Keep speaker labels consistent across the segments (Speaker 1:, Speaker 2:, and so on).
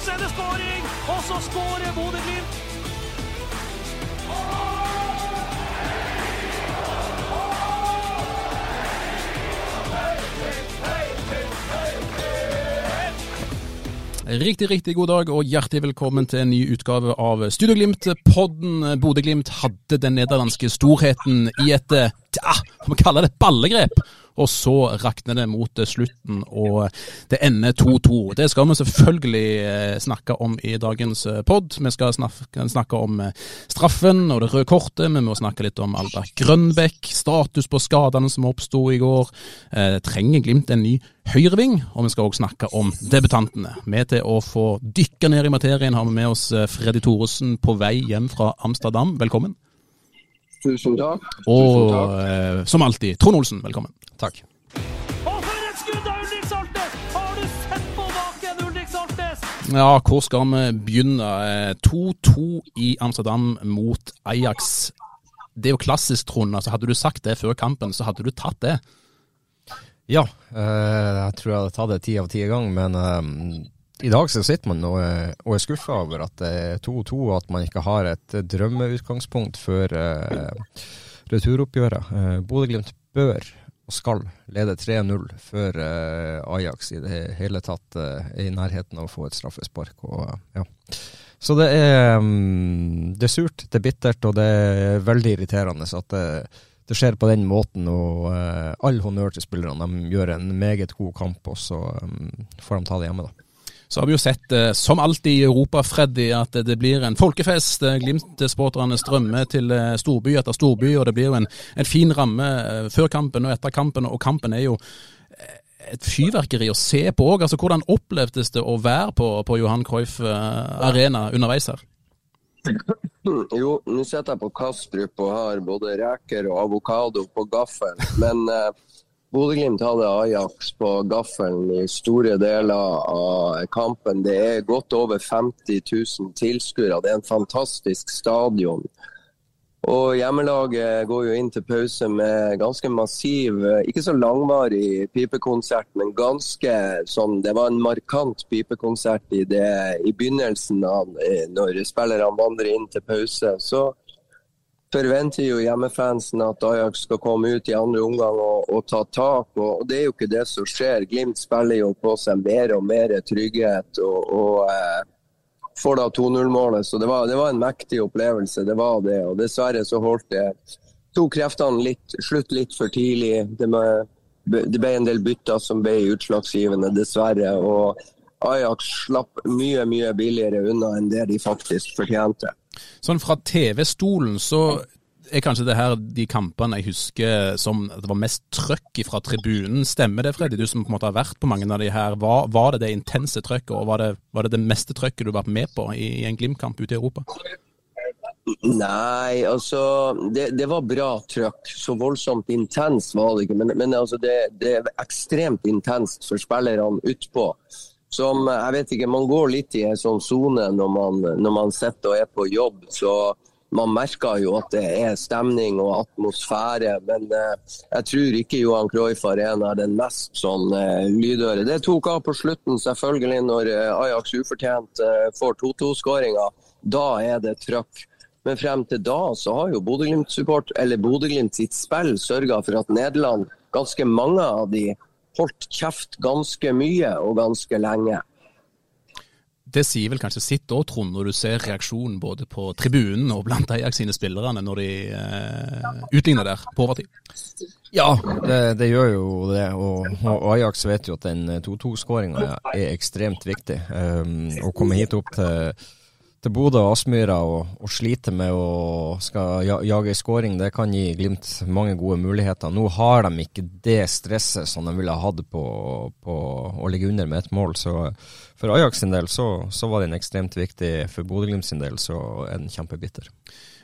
Speaker 1: og så er det skåring! Og så skårer Bodø-Glimt!
Speaker 2: Riktig, riktig god dag og hjertelig velkommen til en ny utgave av Studioglimt. Podden Bodø-Glimt hadde den nederlandske storheten i et ja, vi kaller det ballegrep. Og så rakner det mot slutten, og det ender 2-2. Det skal vi selvfølgelig eh, snakke om i dagens eh, pod. Vi skal snakke om eh, straffen og det røde kortet. Vi må snakke litt om Albert Grønbekk, status på skadene som oppsto i går. Trenger Glimt en ny høyreving? Og vi skal òg snakke om debutantene. Med til å få dykke ned i materien har vi med oss Freddy Thoresen på vei hjem fra Amsterdam. Velkommen.
Speaker 3: Tusen takk.
Speaker 2: Og eh, som alltid, Trond Olsen, velkommen.
Speaker 4: Takk.
Speaker 1: Og for et skudd av Ulrik Saltnes! Har du sett på baken, Ulrik Saltnes?
Speaker 2: Ja, hvor skal vi begynne? 2-2 i Amsterdam mot Ajax. Det er jo klassisk, Trond. Altså, hadde du sagt det før kampen, så hadde du tatt det.
Speaker 4: Ja, eh, jeg tror jeg hadde tatt det ti av ti ganger, men eh, i dag så sitter man og, og er skuffa over at det er 2-2, og at man ikke har et drømmeutgangspunkt før uh, returoppgjøret. Uh, Bodø-Glimt bør og skal lede 3-0 før uh, Ajax i det hele tatt uh, er i nærheten av å få et straffespark. Og, ja. Så det er, um, det er surt, det er bittert, og det er veldig irriterende at det, det skjer på den måten. Og uh, all honnør til spillerne. De gjør en meget god kamp, og så um, får de ta det hjemme, da.
Speaker 2: Så har vi jo sett, eh, som alltid i Europa, Freddy, at det blir en folkefest. Eh, Glimt-sporterne strømmer til eh, storby etter storby, og det blir jo en, en fin ramme før kampen og etter kampen. Og kampen er jo et fyrverkeri å se på òg. Altså, hvordan opplevdes det å være på, på Johan Cruyff Arena underveis her?
Speaker 3: Jo, nå sitter jeg på Kastrup og har både reker og avokado på gaffelen. Men Bodø-Glimt hadde Ajax på gaffelen i store deler av kampen. Det er godt over 50 000 tilskuere. Det er en fantastisk stadion. Og Hjemmelaget går jo inn til pause med ganske massiv, ikke så langvarig pipekonsert, men ganske sånn Det var en markant pipekonsert i, det, i begynnelsen av når spillerne vandrer inn til pause. Så forventer jo hjemmefansen at Ajax skal komme ut i andre omgang og, og, ta tak. Og, Det er jo ikke det som skjer. Glimt spiller jo på seg mer og mer trygghet og, og eh, får da 2-0-målet. Så det var, det var, en mektig opplevelse, det var det. Og dessverre så holdt det to kreftene litt, slutt litt for tidlig. Det, med, det ble en del bytter som ble utslagsgivende, dessverre. og Ajax slapp mye mye billigere unna enn det de faktisk fortjente.
Speaker 2: Sånn fra TV-stolen så er kanskje det her de kampene jeg husker som det var mest trøkk fra tribunen. Stemmer det, Freddy, du som på en måte har vært på mange av de her. Var, var det det intense trøkket, og var det, var det det meste trøkket du har vært med på i, i en Glimt-kamp ute i Europa?
Speaker 3: Nei, altså det, det, var bra trøkk. Så voldsomt intens var det ikke. Men, men altså, det, det, er ekstremt intenst for spillerne utpå som jeg vet ikke, Man går litt i en sånn sone når man, når man sitter og er på jobb. så man merker jo at det er stemning og atmosfære, men eh, jeg tror ikke Johan Cruyff Arena er den mest sånn eh, lydøre. Det tok av på slutten, selvfølgelig, når eh, Ajax ufortjent eh, får 2-2-skåringa. Da er det trøkk. Men frem til da så har jo Bodø-Glimt sitt spill sørga for at Nederland, ganske mange av de holdt kjeft ganske mye og ganske lenge.
Speaker 2: Det sier vel kanskje sitt òg, Trond, når du ser reaksjonen både på tribunen og blant Ajax sine spillerne når de eh, utligner der på overtid?
Speaker 4: Ja, det, det, gjør jo det. Og, og Ajax vet jo at den 2-2-skåringa er ekstremt viktig. Um, å komme hit opp til til Bodø og Aspmyra og, og, slite med å skal jage skåring, det kan gi Glimt mange gode muligheter. Nå har de ikke det stresset som de ville ha hatt på, på å ligge under med et mål. Så for Ajax sin del så, så var den ekstremt viktig. For Bodø-Glimt sin del så er den kjempebitter.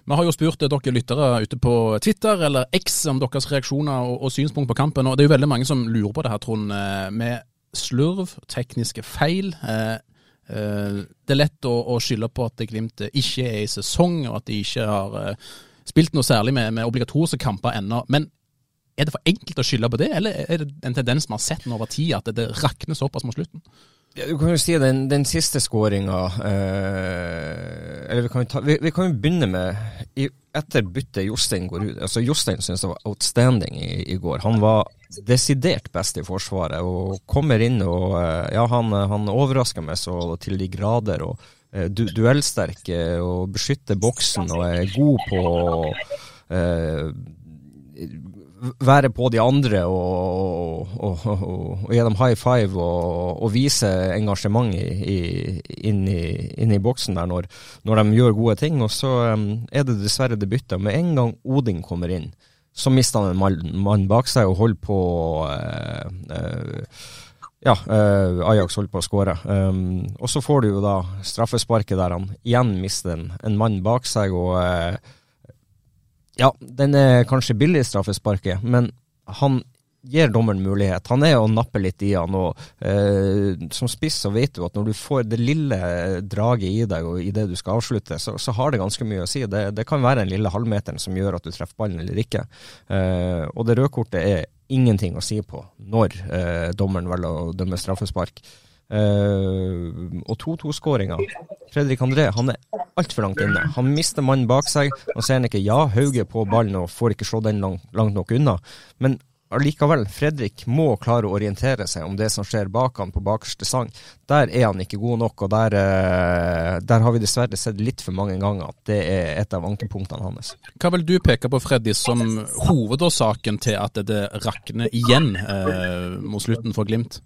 Speaker 2: Vi har jo spurt dere lyttere ute på Twitter eller X om deres reaksjoner og, og synspunkt på kampen. og Det er jo veldig mange som lurer på det her, Trond. Eh, med slurv, tekniske feil. Eh, det er lett å, å skylde på at Glimt ikke er i sesong, og at de ikke har eh, spilt noe særlig med, med obligatoriske kamper ennå. Men er det for enkelt å skylde på det, eller er det en tendens vi har sett over tid, at det, det rakner såpass mot slutten?
Speaker 4: Ja, du kan jo si den, den siste skåringa eh, Eller vi kan, ta, vi, vi kan jo begynne med i, Etter byttet Jostein går ut altså Jostein syns det var outstanding i, i, går. Han var desidert best i Forsvaret og kommer inn og eh, Ja, han, han overrasker meg så til de grader. og eh, du, Duellsterk og beskytter boksen og er god på eh, være på de andre og, og, og, og gi dem high five og, vise engasjement inn, i, boksen der når, når, de gjør gode ting. Og så um, er det dessverre det byttet. Med en gang Odin kommer inn, så mister han en mann, bak seg og holder på uh, uh, ja, uh, Ajax holder på å skåre. Um, og så får du jo da straffesparket der han igjen mister en, en mann bak seg. og ja, den er kanskje billig, straffesparket, men han gir dommeren mulighet. Han er å nappe litt i han. og eh, Som spiss så vet du at når du får det lille draget i deg og i det du skal avslutte, så, så har det ganske mye å si. Det, det, kan være den lille halvmeteren som gjør at du treffer ballen eller ikke. Eh, og det røde kortet er ingenting å si på når eh, dommeren velger å dømme straffespark. Uh, og 2-2-skåringa. Fredrik André han er altfor langt inne. Han mister mannen bak seg. Nå ser han ikke ja, Hauge på ballen og får ikke slå den langt, langt nok unna. Men allikevel, Fredrik må klare å orientere seg om det som skjer bak han på bakerste sang. Der er han ikke god nok, og der, uh, der har vi dessverre sett litt for mange ganger at det er et av ankepunktene hans.
Speaker 2: Hva vil du peke på, Freddy, som hovedårsaken til at det rakner igjen eh, mot slutten for Glimt?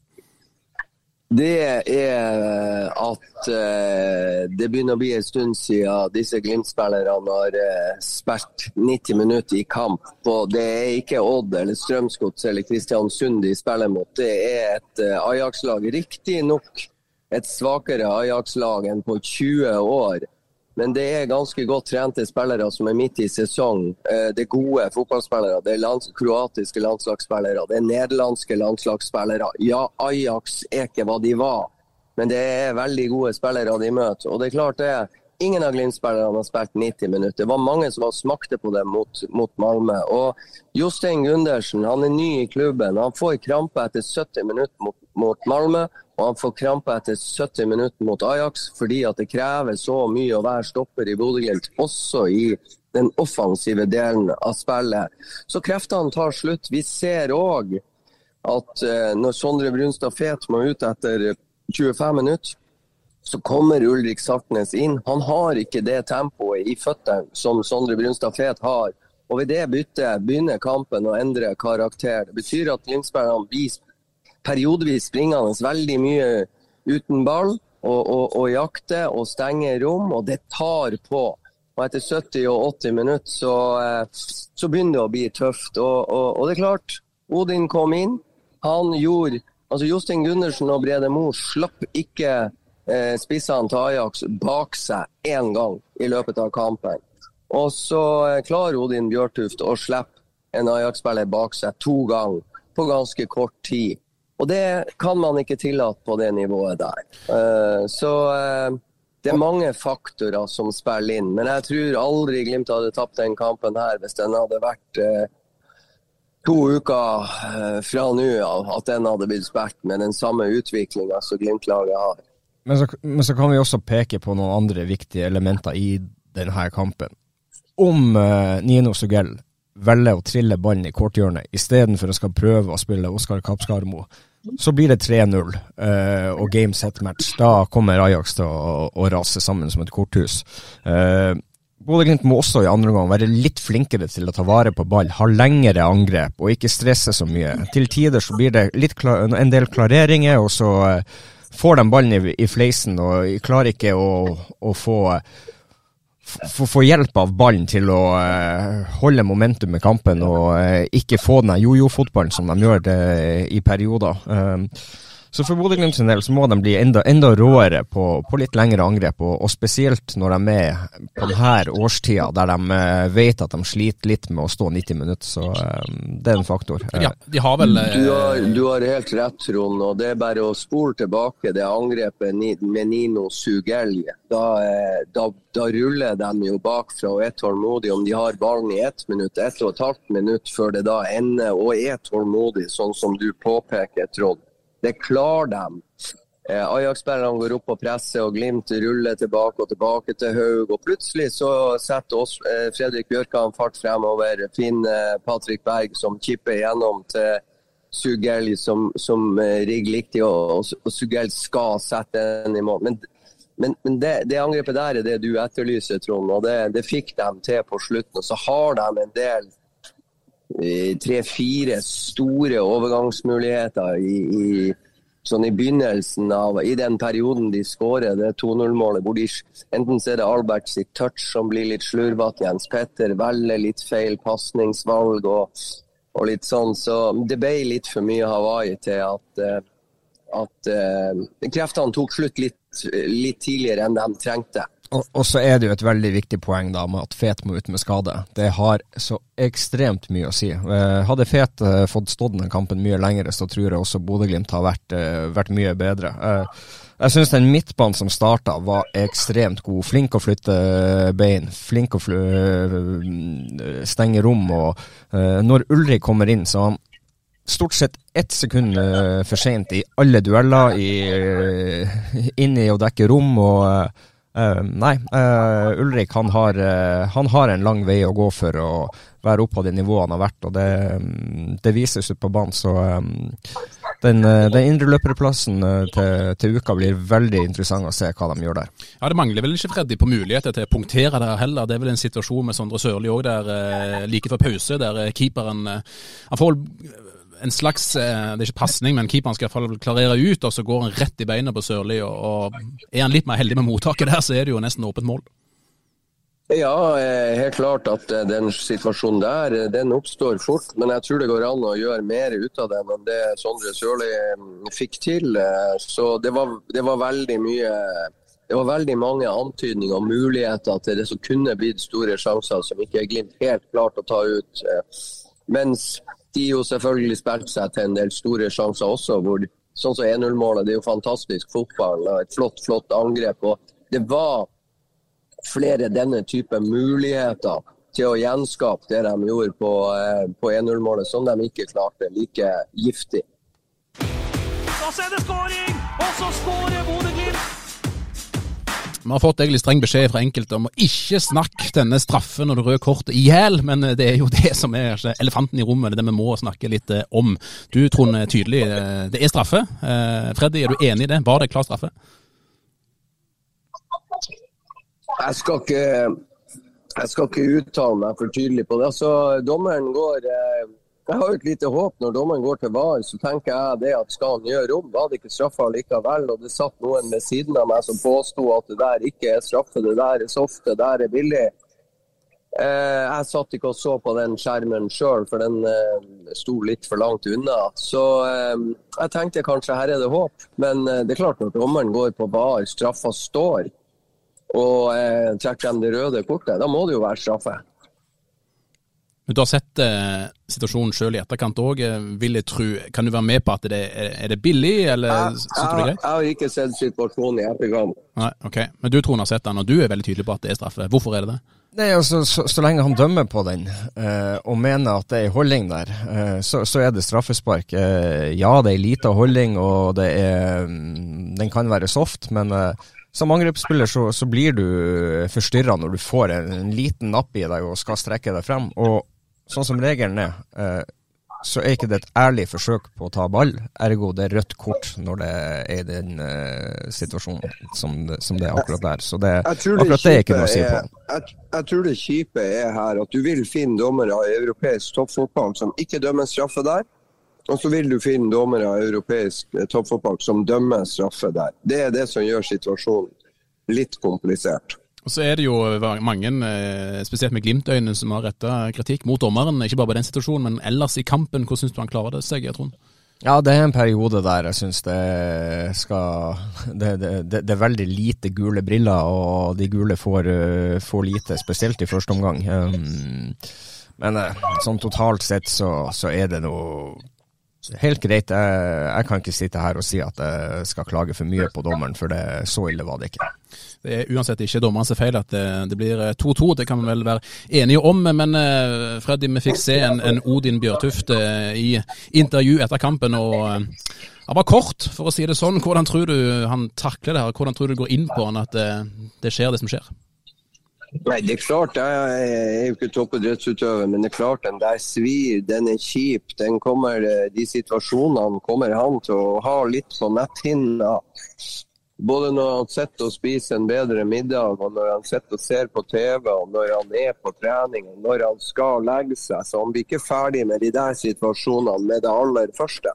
Speaker 3: Det er at uh, det begynner å bli en stund siden disse Glimt-spillerne har uh, spilt 90 minutter i kamp. Og det er ikke Odd eller Strømsgods eller Kristiansund de spiller mot. Det er et uh, Ajax-lag. Riktignok et svakere Ajax-lag enn på 20 år. Men det er ganske godt trente spillere som er midt i sesong. Eh, det er gode fotballspillere. Det er lands kroatiske landslagsspillere. Det er nederlandske landslagsspillere. Ja, Ajax er ikke hva de var, men det er veldig gode spillere de møter. Og det er klart det. Ingen av Glimt-spillerne har spilt 90 minutter. Det var mange som smakte på det mot, mot Malmö. Og Jostein Gundersen han er ny i klubben. Han får krampe etter 70 minutter mot, mot Malmö. Og han får krampe etter 70 minutter mot Ajax fordi at det krever så mye å være stopper i Bodø-Glimt, også i den offensive delen av spillet. Så kreftene tar slutt. Vi ser òg at uh, når Sondre Brunstad Fet må ut etter 25 minutter, så kommer Ulrik Sartnes inn. Han har ikke det tempoet i føttene som Sondre Brunstad Fet har. Og ved det byttet begynner kampen å endre karakter. Det betyr at Glimt-spillerne blir periodevis springende veldig mye uten ball og, og, og jakter og stenger rom, og det tar på. Og etter 70 og 80 minutter så, eh, så begynner det å bli tøft. Og, og, det er klart, Odin kom inn. Han gjorde Altså Jostein Gundersen og Brede Moe slapp ikke eh, spissene til Ajax bak seg én gang i løpet av kampen. Og så eh, klarer Odin Bjørtuft å slippe en Ajax-spiller bak seg to ganger på ganske kort tid. Og det kan man ikke tillate på det nivået der. Uh, så uh, det er mange faktorer som spiller inn. Men jeg tror aldri Glimt hadde tapt den kampen her hvis den hadde vært to uker fra nå av at den hadde blitt spilt med den samme utviklinga som Glimt-laget har.
Speaker 4: Men så, men så, kan vi også peke på noen andre viktige elementer i denne kampen. Om Nino Sugell velger å trille ballen i korthjørnet istedenfor å skal prøve å spille Oskar Kapskarmo, så blir det 3-0 uh, eh, og game set match. Da kommer Ajax til å, å rase sammen som et korthus. Uh, Bodø-Glimt må også i andre omgang være litt flinkere til å ta vare på ball, ha lengre angrep og ikke stresse så mye. Til tider så blir det en del klareringer, og så uh, får de ballen i, i, fleisen og klarer ikke å, å få få hjelp av ballen til å uh, holde momentum i kampen og uh, ikke få den jojo-fotballen som de gjør det i perioder. Uh, så for Bodø-Glimt sin del så må de bli enda, enda råere på, på, litt lengre angrep, og, og, spesielt når de er på denne årstida der de uh, vet at de sliter litt med å stå 90 minutter. Så uh, det er en faktor.
Speaker 2: Ja, de har vel...
Speaker 3: Du, har, du, har, helt rett, Trond. og Det er bare å spole tilbake det angrepet med Nino Sugelje. Da, da, da, ruller de jo bakfra og er tålmodige. Om de har ballen i ett minutt, ett og et halvt minutt før det da ender, og er tålmodige, sånn som du påpeker, Trond. Det klarer de. Eh, Ajax-spillerne går opp og presser, og Glimt ruller tilbake og tilbake til Haug. Og plutselig så setter oss, eh, Fredrik Bjørkan fart fremover. Finner Patrick Berg som kipper gjennom til Sugell, som, som eh, rigger riktig, og, og, Sugell skal sette den i mål. Men, men, men det, det, angrepet der er det du etterlyser, Trond, og det, det fikk de til på slutten. Og så har de en del tre-fire store overgangsmuligheter i, i sånn i begynnelsen av I den perioden de skårer det 2-0-målet, hvor de enten så er det Albert sitt touch som blir litt slurvete, Jens Petter velger litt feil pasningsvalg og, og, litt sånn. Så det ble litt for mye Hawaii til at, eh, at uh, kreftene tok slutt litt, litt tidligere enn de trengte.
Speaker 4: Og, og, så er det jo et veldig viktig poeng da med at Fet må ut med skade. Det har så ekstremt mye å si. Eh, hadde Fet eh, fått stått den kampen mye lenger, så tror jeg også Bodø-Glimt har vært, eh, vært, mye bedre. Jeg syns den midtbanen som starta, var ekstremt god. Flink å flytte bein, flink å stenge rom. Og når Ulrik kommer inn, så han stort sett ett sekund for seint i alle dueller, i, inn i å dekke rom. og Uh, nei, uh, Ulrik han har, uh, han har, en lang vei å gå for å være oppe på det nivået han har vært, og det, um, det vises ut på banen. Så um, den, den indreløperplassen til, til, uka blir veldig interessant å se hva de gjør der.
Speaker 2: Ja, Det mangler vel ikke Freddy på muligheter til å punktere der heller. Det er vel en situasjon med Sondre Sørli òg like før pause, der keeperen han får en slags eh, Det er ikke pasning, men keeperen skal i hvert fall klarere ut, og så går han rett i beina på Sørli. Og, og er han litt mer heldig med mottaket der, så er det jo nesten åpent mål.
Speaker 3: Ja, eh, helt klart at eh, den situasjonen der den oppstår fort. Men jeg tror det går an å gjøre mer ut av det enn det Sondre Sørli fikk til. Så det var, det var, veldig mye Det var veldig mange antydninger og muligheter til det som kunne blitt store sjanser, som ikke er Glimt helt klart å ta ut. Mens de jo selvfølgelig spilt seg til en del store sjanser også. hvor Sånn som 1-0-målet, det er jo fantastisk fotball. Et flott, flott angrep. og Det var flere denne type muligheter til å gjenskape det de gjorde på, eh, på 1-0-målet, som de ikke klarte like giftig.
Speaker 1: Da ser er det skåring! Og så skårer Bodø-Glimt!
Speaker 2: Vi har fått egentlig streng beskjed fra enkelte om å ikke snakke denne straffen og det røde kortet i hjel, men det er jo det som er elefanten i rommet, det er det vi må snakke litt eh, om. Du Trond, tydelig, eh, det er straffe. Eh, Freddy, er du enig i det? Var det klar straffe?
Speaker 3: Jeg skal ikke, jeg skal ikke uttale meg for tydelig på det. Altså, dommeren går jeg har jo et lite håp når dommeren går til VAR, så tenker jeg det at skal han gjøre om, var det ikke straffa likevel. Og det satt noen ved siden av meg som påsto at det der ikke er straffe, det der er soft, det der er billig. Eh, jeg satt ikke og så på den skjermen sjøl, for den eh, sto litt for langt unna. Så eh, jeg tenkte kanskje her er det håp. Men eh, det er klart når dommeren går på VAR, straffa står, og eh, trekker dem det røde kortet, da må det jo være straffe.
Speaker 2: Men Du har sett eh, situasjonen sjøl i etterkant òg, eh, vil jeg tro. Kan du være med på at det er, er det billig, eller
Speaker 3: jeg,
Speaker 2: syns du det er greit?
Speaker 3: Jeg har ikke sett situasjonen i etterkant.
Speaker 2: Nei, ok. Men du Trond har sett den, og du er veldig tydelig på at det er straffe. Hvorfor er det det?
Speaker 4: Nei, altså, så, så, lenge han dømmer på den, eh, og mener at det er holdning der, eh, så, så, er det straffespark. Eh, ja, det er lita holdning, og det er, mm, den kan være soft, men eh, som angrepsspiller så, så, blir du forstyrra når du får en, en, liten napp i deg og skal strekke deg frem. Og sånn som regelen er, eh, så er ikke det et ærlig forsøk på å ta ball. Ergo det er rødt kort når det er i den uh, situasjonen som som det, er akkurat der. Så det, akkurat det er ikke noe å si på.
Speaker 3: Jeg, jeg, tror det kjipe er her at du vil finne dommere i europeisk toppfotball som ikke dømmer straffe der. Og så vil du finne dommere i europeisk eh, toppfotball som dømmer straffe der. Det er det som gjør situasjonen litt komplisert.
Speaker 2: Og så er det jo mange, eh, spesielt med Glimt-øyne, som har retta kritikk mot dommeren. Ikke bare på den situasjonen, men ellers i kampen. Hvordan syns du han klarer det seg, Trond?
Speaker 4: Ja, det er en periode der jeg syns det skal det, det, det, er veldig lite gule briller, og de gule får, eh, får lite, spesielt i første omgang. Um, men eh, sånn totalt sett så, så er det noe Helt greit, jeg, jeg, kan ikke sitte her og si at jeg skal klage for mye på dommeren, for det, så ille var det ikke.
Speaker 2: Det er uansett ikke dommerens feil at det, det blir 2-2, det kan vi vel være enige om. Men Freddy, vi fikk se en, en Odin Bjørtuft i intervju etter kampen. og Han var kort, for å si det sånn. Hvordan tror du han takler det her? Hvordan tror du det går inn på han at det, det skjer, det som skjer?
Speaker 3: Nei, det er klart, Jeg er jo ikke toppidrettsutøver, men det er klart den der svir, den er kjip. Den kommer, de situasjonene kommer han til å ha litt på netthinna. Både når han sitter og spiser en bedre middag, og når han sitter og ser på TV, og når han er på trening, og når han skal legge seg. Så han blir ikke ferdig med de der situasjonene med det aller første.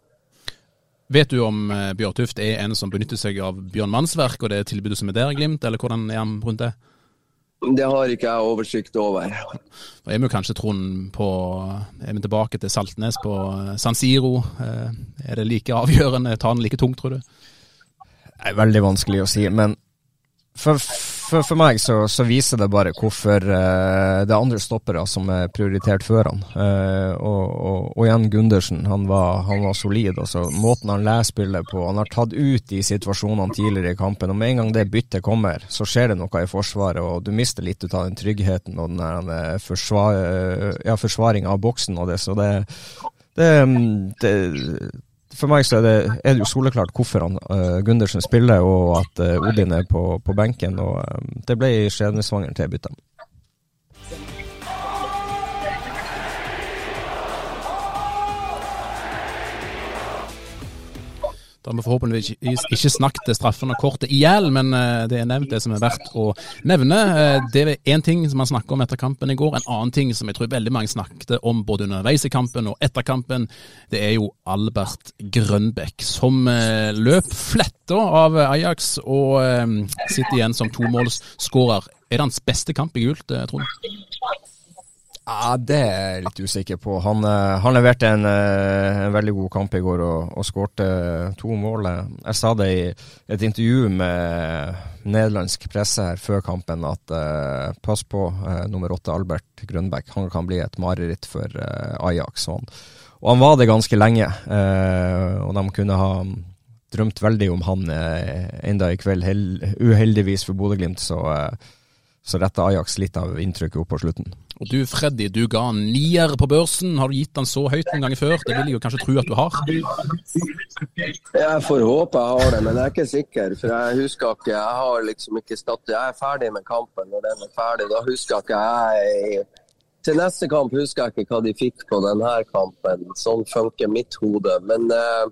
Speaker 2: Vet du om Bjørtuft er en som benytter seg av Bjørn Mannsverk og det tilbudet som er der Glimt, eller hvordan er han rundt det?
Speaker 3: Det har ikke jeg oversikt over.
Speaker 2: Da er vi kanskje Trond på Er vi tilbake til Saltnes på San Siro? Er det like avgjørende? Tar han like tungt, tror du?
Speaker 4: Er veldig vanskelig å si. Men for, for, for meg så, så, viser det bare hvorfor uh, det er andre stoppere som er prioritert før han. Uh, og, og, og, igjen Gundersen, han var, han var solid. Altså, måten han leser spillet på, han har tatt ut de situasjonene tidligere i kampen. og Med en gang det byttet kommer, så skjer det noe i forsvaret, og du mister litt ut av den tryggheten og den der, forsvar, ja, forsvaringa av boksen og det. Så det, det, det for meg så er det, er det jo soleklart hvorfor han, uh, Gundersen spiller, og at uh, Odin er på, på benken. og um, Det ble skjebnesvangeren til byttet.
Speaker 2: Da har vi forhåpentligvis ikke snakket straffene kortet i hjel, men det er nevnt det som er verdt å nevne. Det er én ting som man snakker om etter kampen i går. En annen ting som jeg tror veldig mange snakket om både underveis i kampen og etter kampen, det er jo Albert Grønbekk som løp fletta av Ajax og sitter igjen som tomålsskårer. Er det hans beste kamp i gult, Trond?
Speaker 4: Ja, Det er jeg litt usikker på. Han, han leverte en, en, veldig god kamp i går og, og skårte to mål. Jeg sa det i et intervju med nederlandsk presse her før kampen at uh, pass på uh, nummer åtte Albert Grønbæk. Han kan bli et mareritt for uh, Ajax. Og han, og han, var det ganske lenge. og de kunne ha drømt veldig om han enda i kveld. Hel, uheldigvis for Bodø-Glimt så, så retta Ajax litt av inntrykket opp på slutten.
Speaker 2: Og du Freddy, du ga en nier på børsen. Har du gitt den så høyt noen ganger før? Det vil jeg jo kanskje tro at du har?
Speaker 3: Jeg får håpe jeg har det, men jeg er ikke sikker. For jeg husker ikke Jeg har liksom ikke stått Jeg er ferdig med kampen når den er ferdig. Da husker ikke jeg Til neste kamp husker jeg ikke hva de fikk på denne kampen. Sånn funker mitt hode. Men uh,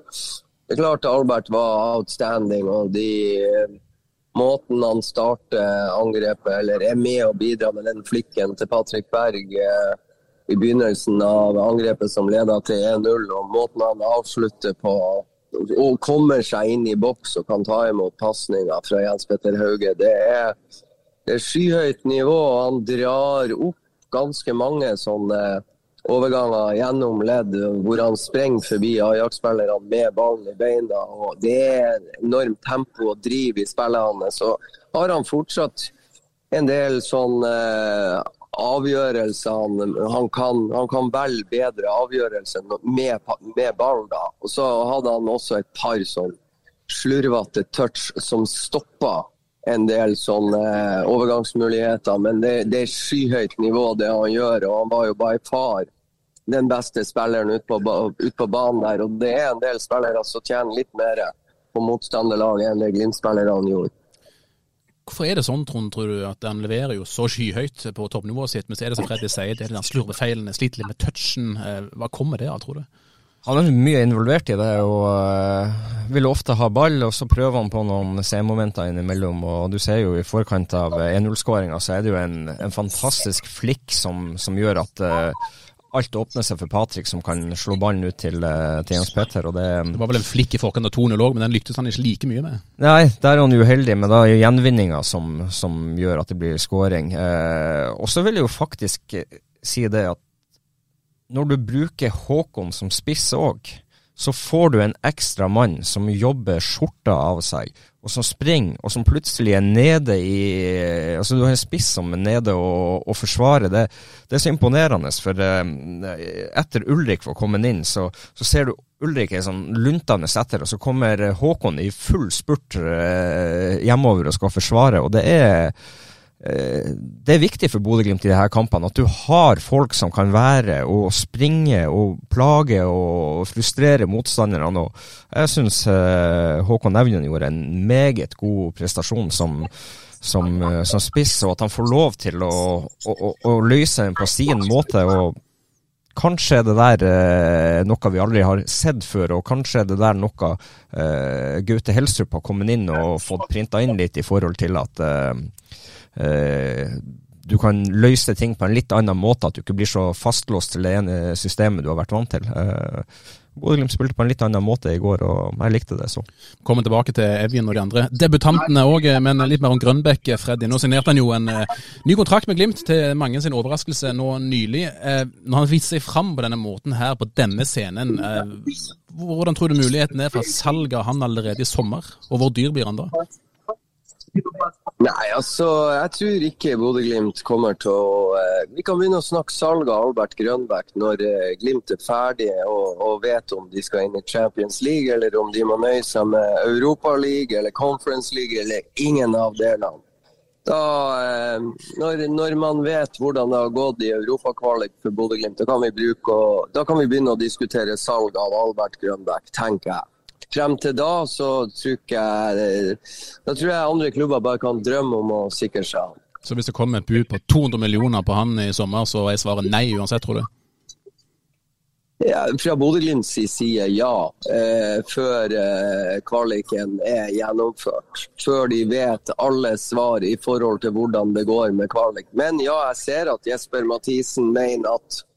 Speaker 3: det er klart Albert var outstanding, og de måten han starter angrepet, eller er med og bidrar med den flikken til Patrick Berg eh, i begynnelsen av angrepet som leder til 1-0, og måten han avslutter på og kommer seg inn i boks og kan ta imot pasninger fra Jens Petter Hauge, det er, det er skyhøyt nivå. Han drar opp ganske mange sånne overganger gjennom ledd hvor han sprenger forbi Ajax-spillerne med ballen i beina. og Det er enormt tempo og driv i spillene. Så har han fortsatt en del sånn eh, avgjørelser. Han, han, kan, han kan velge bedre avgjørelser med, med ballen. da. Og så hadde han også et par sånn slurvete touch som stoppa en del sånne eh, overgangsmuligheter. Men det, det, er skyhøyt nivå, det han gjør. Og han var jo by far den beste spilleren ute på, ut på, banen der. Og det er en del spillere som tjener litt mer på motstanderlaget enn det Glimt-spillerne gjorde.
Speaker 2: Hvorfor er det sånn, Trond, tror du, at han leverer jo så skyhøyt på toppnivået sitt, men så er det som Freddy sier, det er den slurvefeilen, sliter litt med touchen. Eh, hva kommer det av, tror du?
Speaker 4: Han er mye involvert i det og uh, vil ofte ha ball, og så prøver han på noen C-momenter innimellom. og Du ser jo i forkant av 1-0-skåringa, så er det jo en, en fantastisk flikk som, som gjør at uh, alt åpner seg for Patrick, som kan slå ballen ut til, eh, til Jens Petter. Det,
Speaker 2: det var vel en flikk i forkant av 2-0 òg, men den lyktes han ikke like mye med?
Speaker 4: Nei, der er han uheldig, men da er gjenvinninga som, som, gjør at det blir skåring. Eh, og så vil jeg jo faktisk si det at når du bruker Håkon som spiss òg, så får du en ekstra mann som jobber skjorta av seg, og som springer, og som plutselig er nede i Altså, du har en spiss som er nede og, og forsvarer. Det, det er så imponerende, for eh, etter Ulrik var kommet inn, så, så ser du Ulrik er sånn luntende etter, og så kommer Håkon i full spurt eh, hjemover og skal forsvare, og det er det er viktig for Bodø-Glimt i disse kampene at du har folk som kan være og springe og plage og frustrere motstanderne. Og jeg syns eh, Håkon Evjen gjorde en meget god prestasjon som, som, eh, som, spiss, og at han får lov til å, å, å, å løse den på sin måte. og Kanskje er det der eh, noe vi aldri har sett før, og kanskje er det der noe eh, Gaute Helstrup har kommet inn og fått printa inn litt i forhold til at eh, Eh, du kan løse ting på en litt annen måte, at du ikke blir så fastlåst til det ene systemet du har vært vant til. Uh, Bodø-Glimt spilte på en litt annen måte i går, og jeg likte det så.
Speaker 2: Kommer tilbake til Evjen og de andre debutantene òg, men litt mer om Grønbekk. Freddy. Nå signerte han jo en uh, ny kontrakt med Glimt, til mange sin overraskelse nå nylig. Uh, når han viser seg fram på denne måten her, på denne scenen, hvordan tror du muligheten er for salg av han allerede i sommer? Og hvor dyr blir han da?
Speaker 3: Nei, altså, jeg tror ikke Bodø-Glimt kommer til å eh, Vi kan begynne å snakke salg av Albert Grønbæk når eh, Glimt er ferdig og, og, vet om de skal inn i Champions League, eller om de må nøye seg med Europa League eller Conference League, eller ingen av delene. Da, eh, når, når, man vet hvordan det har gått i europakvalik for Bodø-Glimt, da, da, kan vi begynne å diskutere salg av Albert Grønbæk, tenker jeg frem til da så tror jeg Da tror jeg andre klubber bare kan drømme om å sikre seg han.
Speaker 2: Så hvis det kommer et bud på 200 millioner på han i sommer, så er svaret nei uansett, tror du?
Speaker 3: Ja, fra Bodø-Glimts side, ja. Eh, før eh, kvaliken er gjennomført. Før de vet alle svar i forhold til hvordan det går med kvalik. Men ja, jeg ser at Jesper Mathisen mener at eh,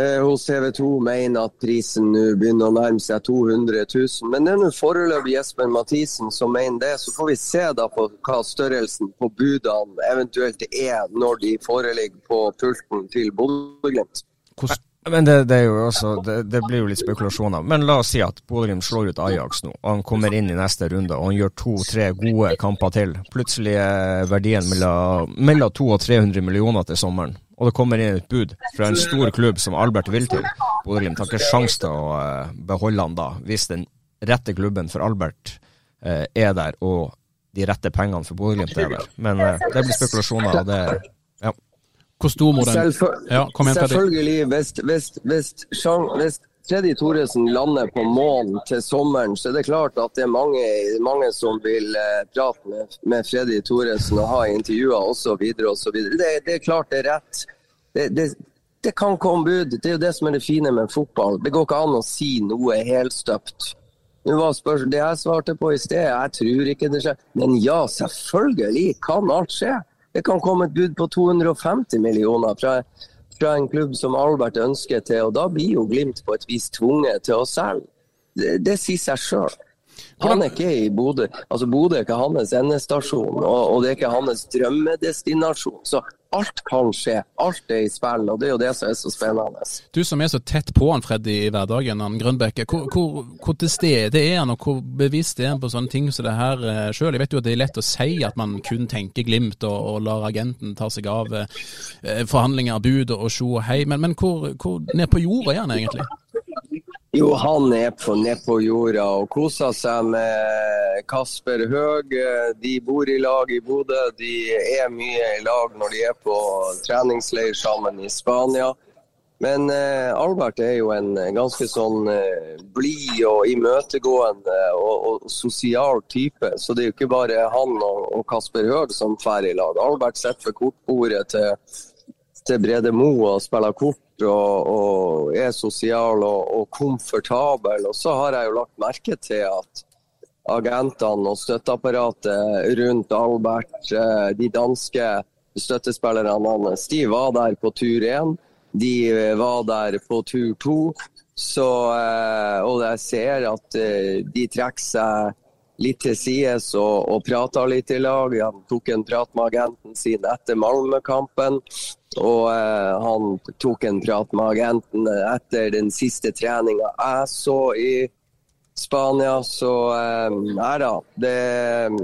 Speaker 3: hos TV 2 mener at prisen nå begynner å nærme seg 200 000. Men det er nå foreløpig Jesper Mathisen som mener det. Så får vi se da på hva størrelsen på budene eventuelt er når de foreligger på pulten til Bodø-Glimt.
Speaker 4: Men det, det, også, det, det, blir jo litt spekulasjoner. Men la oss si at Bodø-Glimt slår ut Ajax nå, og han kommer inn i neste runde og han gjør to-tre gode kamper til. Plutselig er verdien mellom, mellom 200 og 300 millioner til sommeren og det kommer inn et bud fra en stor klubb som Albert vil til. Bodø-Glimt har ikke sjanse til å uh, beholde han da, hvis den rette klubben for Albert eh, er der, og de rette pengene for Bodø-Glimt er der. Men eh, det blir spekulasjoner, og det ja.
Speaker 2: Hvor stor må den
Speaker 3: Selvføl ja, Selvfølgelig, hvis, hvis, hvis, hvis Freddy Thoresen lander på månen til sommeren, så er det klart at det er mange, mange som vil eh, prate med, med Freddy Thoresen og ha intervjuer osv. osv. Det, det er klart det er rett. Det, det, det, kan komme bud. Det er jo det som er det fine med fotball. Det går ikke an å si noe helstøpt. Spørsmål, det jeg svarte på i sted, jeg tror ikke det skjer. Men ja, selvfølgelig kan alt skje. Det kan komme et bud på 250 millioner fra fra en klubb som Albert ønsker til, og da blir jo Glimt på et vis tvunget til å selge. Det, det sier seg sjøl. Han er ikke i Bodø. Altså, Bodø er ikke hans endestasjon, og, og det er ikke hans drømmedestinasjon. Så alt kan skje. Alt er i spill, og det er jo det som er så spennende.
Speaker 2: Du som er så tett på han Freddy i hverdagen, han Grønbæk. Hvor, hvor, hvor, til stede er han, og hvor bevisst er han på sånne ting som det her eh, sjøl? Jeg vet jo at det er lett å si at man kun tenker Glimt og, og lar agenten ta seg av eh, forhandlinger, bud og sjo og hei, men, men hvor, hvor ned på jorda er han egentlig?
Speaker 3: Jo, han er på, ned på jorda og koser seg med Kasper Høeg. De bor i lag i Bodø. De er mye i lag når de er på treningsleir sammen i Spania. Men eh, Albert er jo en ganske sånn eh, blid og imøtegående og, og, sosial type. Så det er jo ikke bare han og, og Kasper Høeg som drar i lag. Albert sitter ved kortbordet til, til Brede Mo og spiller kort og, og er sosial og, og, komfortabel. Og så har jeg jo lagt merke til at agentene og støtteapparatet rundt Albert, eh, de danske støttespillerne hans, de var der på tur én. De var der på tur to. Så, eh, og jeg ser at eh, de trekker seg litt til sides og, og prata litt i lag. Han tok en prat med agenten sin etter Malmö-kampen. Og eh, han tok en prat med agenten etter den siste treninga jeg så i Spania. Så eh, nei da. Det,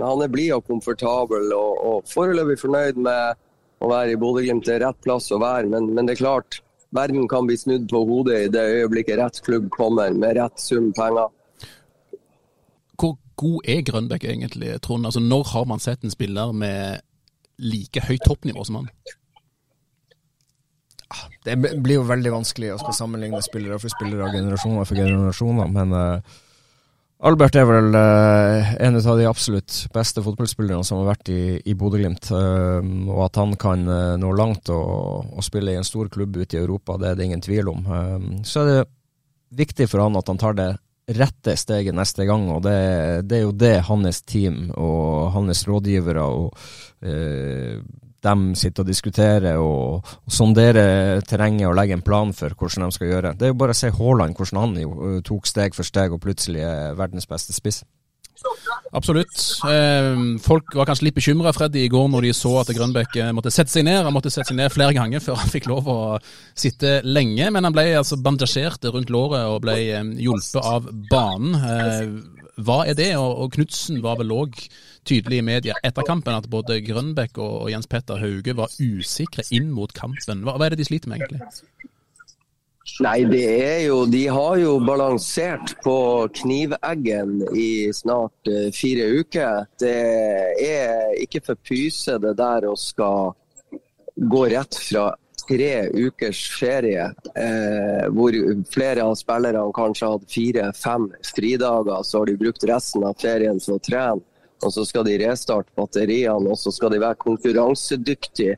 Speaker 3: han er blid og komfortabel og, og foreløpig fornøyd med å være i Bodø-Glimt. Det er rett plass å være, men, men, det er klart. Verden kan bli snudd på hodet i det øyeblikket rett klubb kommer med rett sum penger.
Speaker 2: God er Grønbæk egentlig, Trond? Altså, når har man sett en spiller med like høyt toppnivå som han?
Speaker 4: Det blir jo veldig vanskelig å skal sammenligne spillere for spillere, generasjoner for generasjoner. Men uh, Albert er vel uh, en av de absolutt beste fotballspillerne som har vært i, i Bodø-Glimt. Uh, og at han kan nå langt og, og, spille i en stor klubb ute i Europa, det er det ingen tvil om. så er det viktig for han at han tar det rette steget neste gang, og det, det er jo det hans team og hans rådgivere og dem sitter og diskuterer og, og sonderer terrenget og legger en plan for hvordan de skal gjøre. Det er jo bare å se Haaland, hvordan han jo, øh, tok steg for steg og plutselig er verdens beste spiss.
Speaker 2: Absolutt. Eh, folk var kanskje litt bekymra Freddy i går når de så at Grønbæk eh, måtte sette seg ned. Han måtte sette seg ned flere ganger før han fikk lov å sitte lenge. Men han ble altså bandasjert rundt låret og ble eh, hjulpet av banen. Hva er det? Og Knutsen var vel òg tydelig i media etter kampen at både Grønbæk og Jens Petter Hauge var usikre inn mot kampen. Hva, er det de sliter med, egentlig?
Speaker 3: Nei, det er jo De har jo balansert på kniveggen i snart uh, fire uker. Det er ikke for pyse det der å skal gå rett fra tre ukers ferie, eh, hvor flere av spillerne kanskje hadde fire-fem fridager, så har de brukt resten av ferien til å trene og så skal de restarte batteriene, og så skal de være konkurransedyktige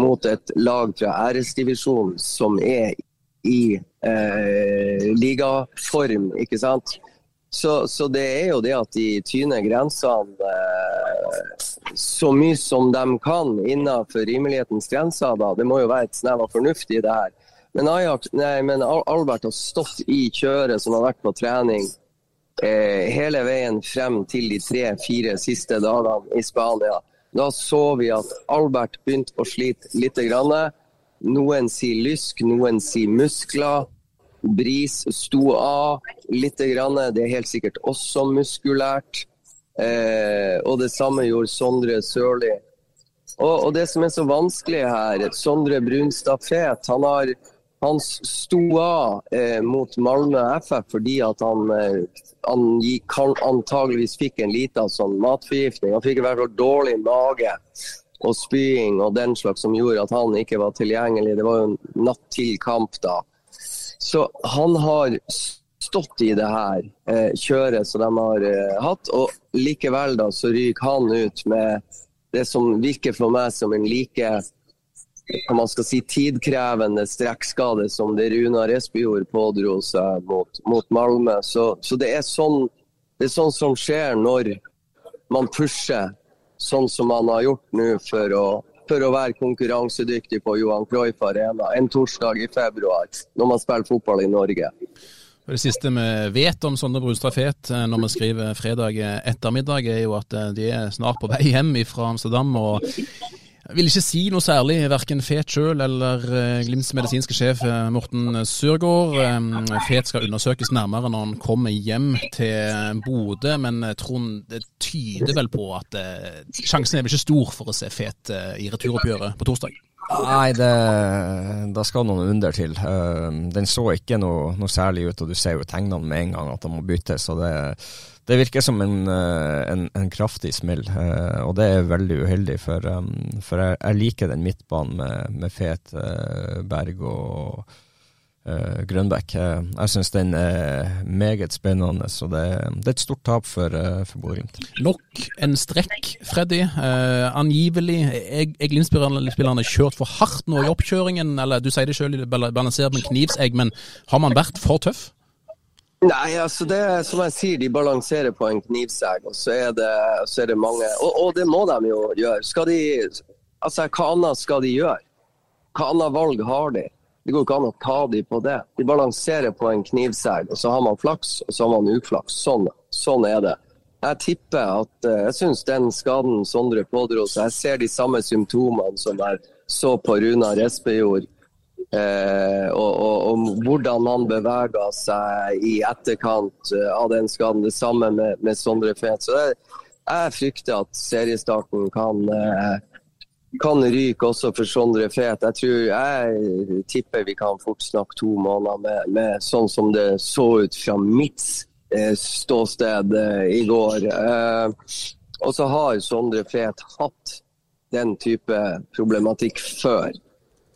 Speaker 3: mot et lag fra æresdivisjonen som er i eh, ligaform, ikke sant. Så, så, det er jo det at de tyner grensene eh, så mye som de kan innenfor rimelighetens grenser. Da. Det må jo være et snev av fornuft i det her. Men, Ajax, nei, men Albert har stått i kjøret som har vært på trening eh, hele veien frem til de tre-fire siste dagene i Spania. Da så vi at Albert begynte å slite litt. Noen sier lysk, noen sier muskler. Bris sto av litt. Det er helt sikkert også muskulært. Eh, og det samme gjorde Sondre Sørli. Og, og, det som er så vanskelig her, Sondre Brunstad Fet, han har han sto av eh, mot Malmö FF fordi at han, eh, han gikk, antageligvis fikk en liten sånn matforgiftning. Han fikk i hvert fall dårlig mage og spying og den slags som gjorde at han ikke var tilgjengelig. Det var jo natt til kamp da. Så han har stått i det her eh, kjøret som de har eh, hatt, og likevel da så ryker han ut med det som virker for meg som en like hva man skal si, tidkrevende strekkskade som det Runa Espejord pådro seg mot, mot Malmö. Så, så det, er sånn, det, er sånn, som skjer når man pusher sånn som man har gjort nå for å, for å være konkurransedyktig på Johan Cruyff Arena en torsdag i februar, når man spiller fotball i Norge.
Speaker 2: Det siste vi vet om Sondre Brustad Fet eh, når vi skriver fredag ettermiddag, er jo at eh, de er snart på vei hjem fra Amsterdam. og jeg vil ikke si noe særlig, verken Fet sjøl eller uh, Glimts medisinske sjef uh, Morten Sørgaard. Um, Fet skal undersøkes nærmere når han kommer hjem til Bodø, men Trond, det tyder vel på at sjansen er vel ikke stor for å se Fet i returoppgjøret på torsdag?
Speaker 4: Nei, det, da skal noen under til. den så ikke noe, noe, særlig ut, og du ser jo tegnene med en gang at han må byttes. så det det virker som en, eh, en, en kraftig smell, eh, og det er veldig uheldig. For, um, for jeg, jeg, liker den midtbanen med, med Fet, eh, Berg og uh, Grønbæk. Jeg syns den er meget spennende, så det, det er et stort tap for, for Bodø-Glimt.
Speaker 2: Nok en strekk, Freddy. Uh, angivelig er Glimt-spillerne kjørt for hardt nå i oppkjøringen, eller du sier det sjøl, balansert med knivsegg, men har man vært for tøff?
Speaker 3: Nei, altså det som jeg sier, de balanserer på en knivsegg, og så er det, så er det mange og, og, det må de jo gjøre. Skal de, altså Hva annet skal de gjøre? Hva annet valg har de? Det går ikke an å ta de på det. De balanserer på en knivsegg, og så har man flaks, og så har man uflaks. Sånn, sånn er det. jeg tipper at uh, Jeg syns den skaden Sondre pådro seg Jeg ser de samme symptomene som jeg så på Runar Espejord. Eh, og, og, og, hvordan han bevega seg i etterkant uh, av den skaden. Det samme med, med Sondre Fet. Så det, jeg frykter at seriestarten kan, eh, kan ryke også for Sondre Fet. Jeg tror jeg tipper vi kan fort snakke to måneder med, med sånn som det så ut fra mitt Eh, ståsted eh, i går. Eh, og så har Sondre Fet hatt den type problematikk før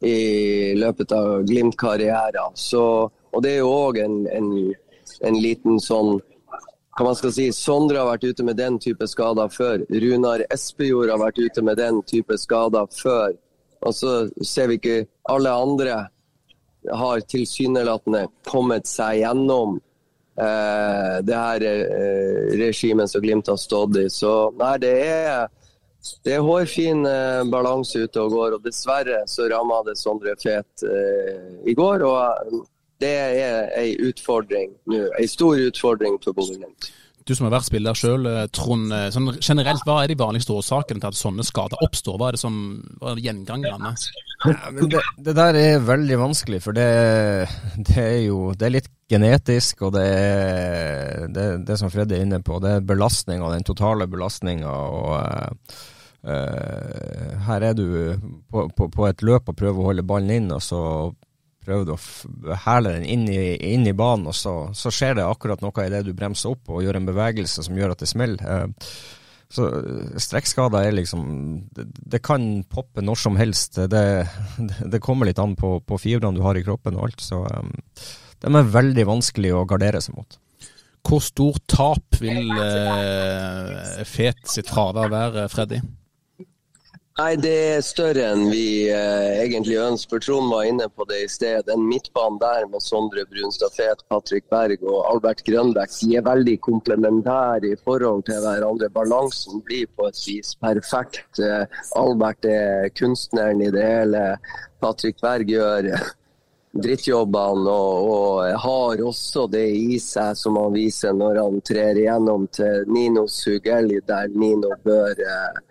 Speaker 3: i løpet av Glimt-karrieren. Og det er jo òg en, en, en, liten sånn hva man skal si, Sondre har vært ute med den type skader før. Runar Espejord har vært ute med den type skader før. Og så ser vi ikke alle andre har tilsynelatende kommet seg gjennom eh, det her eh, regimet som Glimt har stått i. Så nei, det er, det er hårfin eh, balanse ute og går. Og dessverre så ramma det Sondre Fet eh, i går. Og eh, det er ei utfordring nå. Ei stor utfordring for Bodø-Glimt.
Speaker 2: Du som har vært spiller sjøl, eh, Trond. Sånn generelt, Hva er de vanligste årsakene til at sånne skader oppstår? Hva er det som er gjengangerne?
Speaker 4: Ja, det, det, der er veldig vanskelig, for det, det, er jo det er litt genetisk, og det er det, det som Freddy er inne på, det er belastninga, den totale belastninga. Uh, her er du på, på, på, et løp og prøver å holde ballen inn, og så prøver du å hæle den inn i, inn i banen, og så, så, skjer det akkurat noe i det du bremser opp og gjør en bevegelse som gjør at det smeller. Uh, så eh, strekkskader er liksom det, det, kan poppe når som helst. Det, det kommer litt an på, på fibrene du har i kroppen og alt. Så um, de er veldig vanskelig å gardere seg mot.
Speaker 2: Hvor stort tap vil eh, Fet sitt fravær være, Freddy?
Speaker 3: Nei, Det er større enn vi eh, egentlig ønsker. Trond var inne på det i sted. Den midtbanen der med Sondre Brunstad Fet, Patrick Berg og Albert Grønbæk de er veldig komplementære i forhold til hverandre. Balansen blir på et vis perfekt. Eh, Albert er kunstneren i det hele. Patrick Berg gjør drittjobbene og, og, har også det i seg som han viser når han trer igjennom til Nino Sugelli, der Nino bør eh,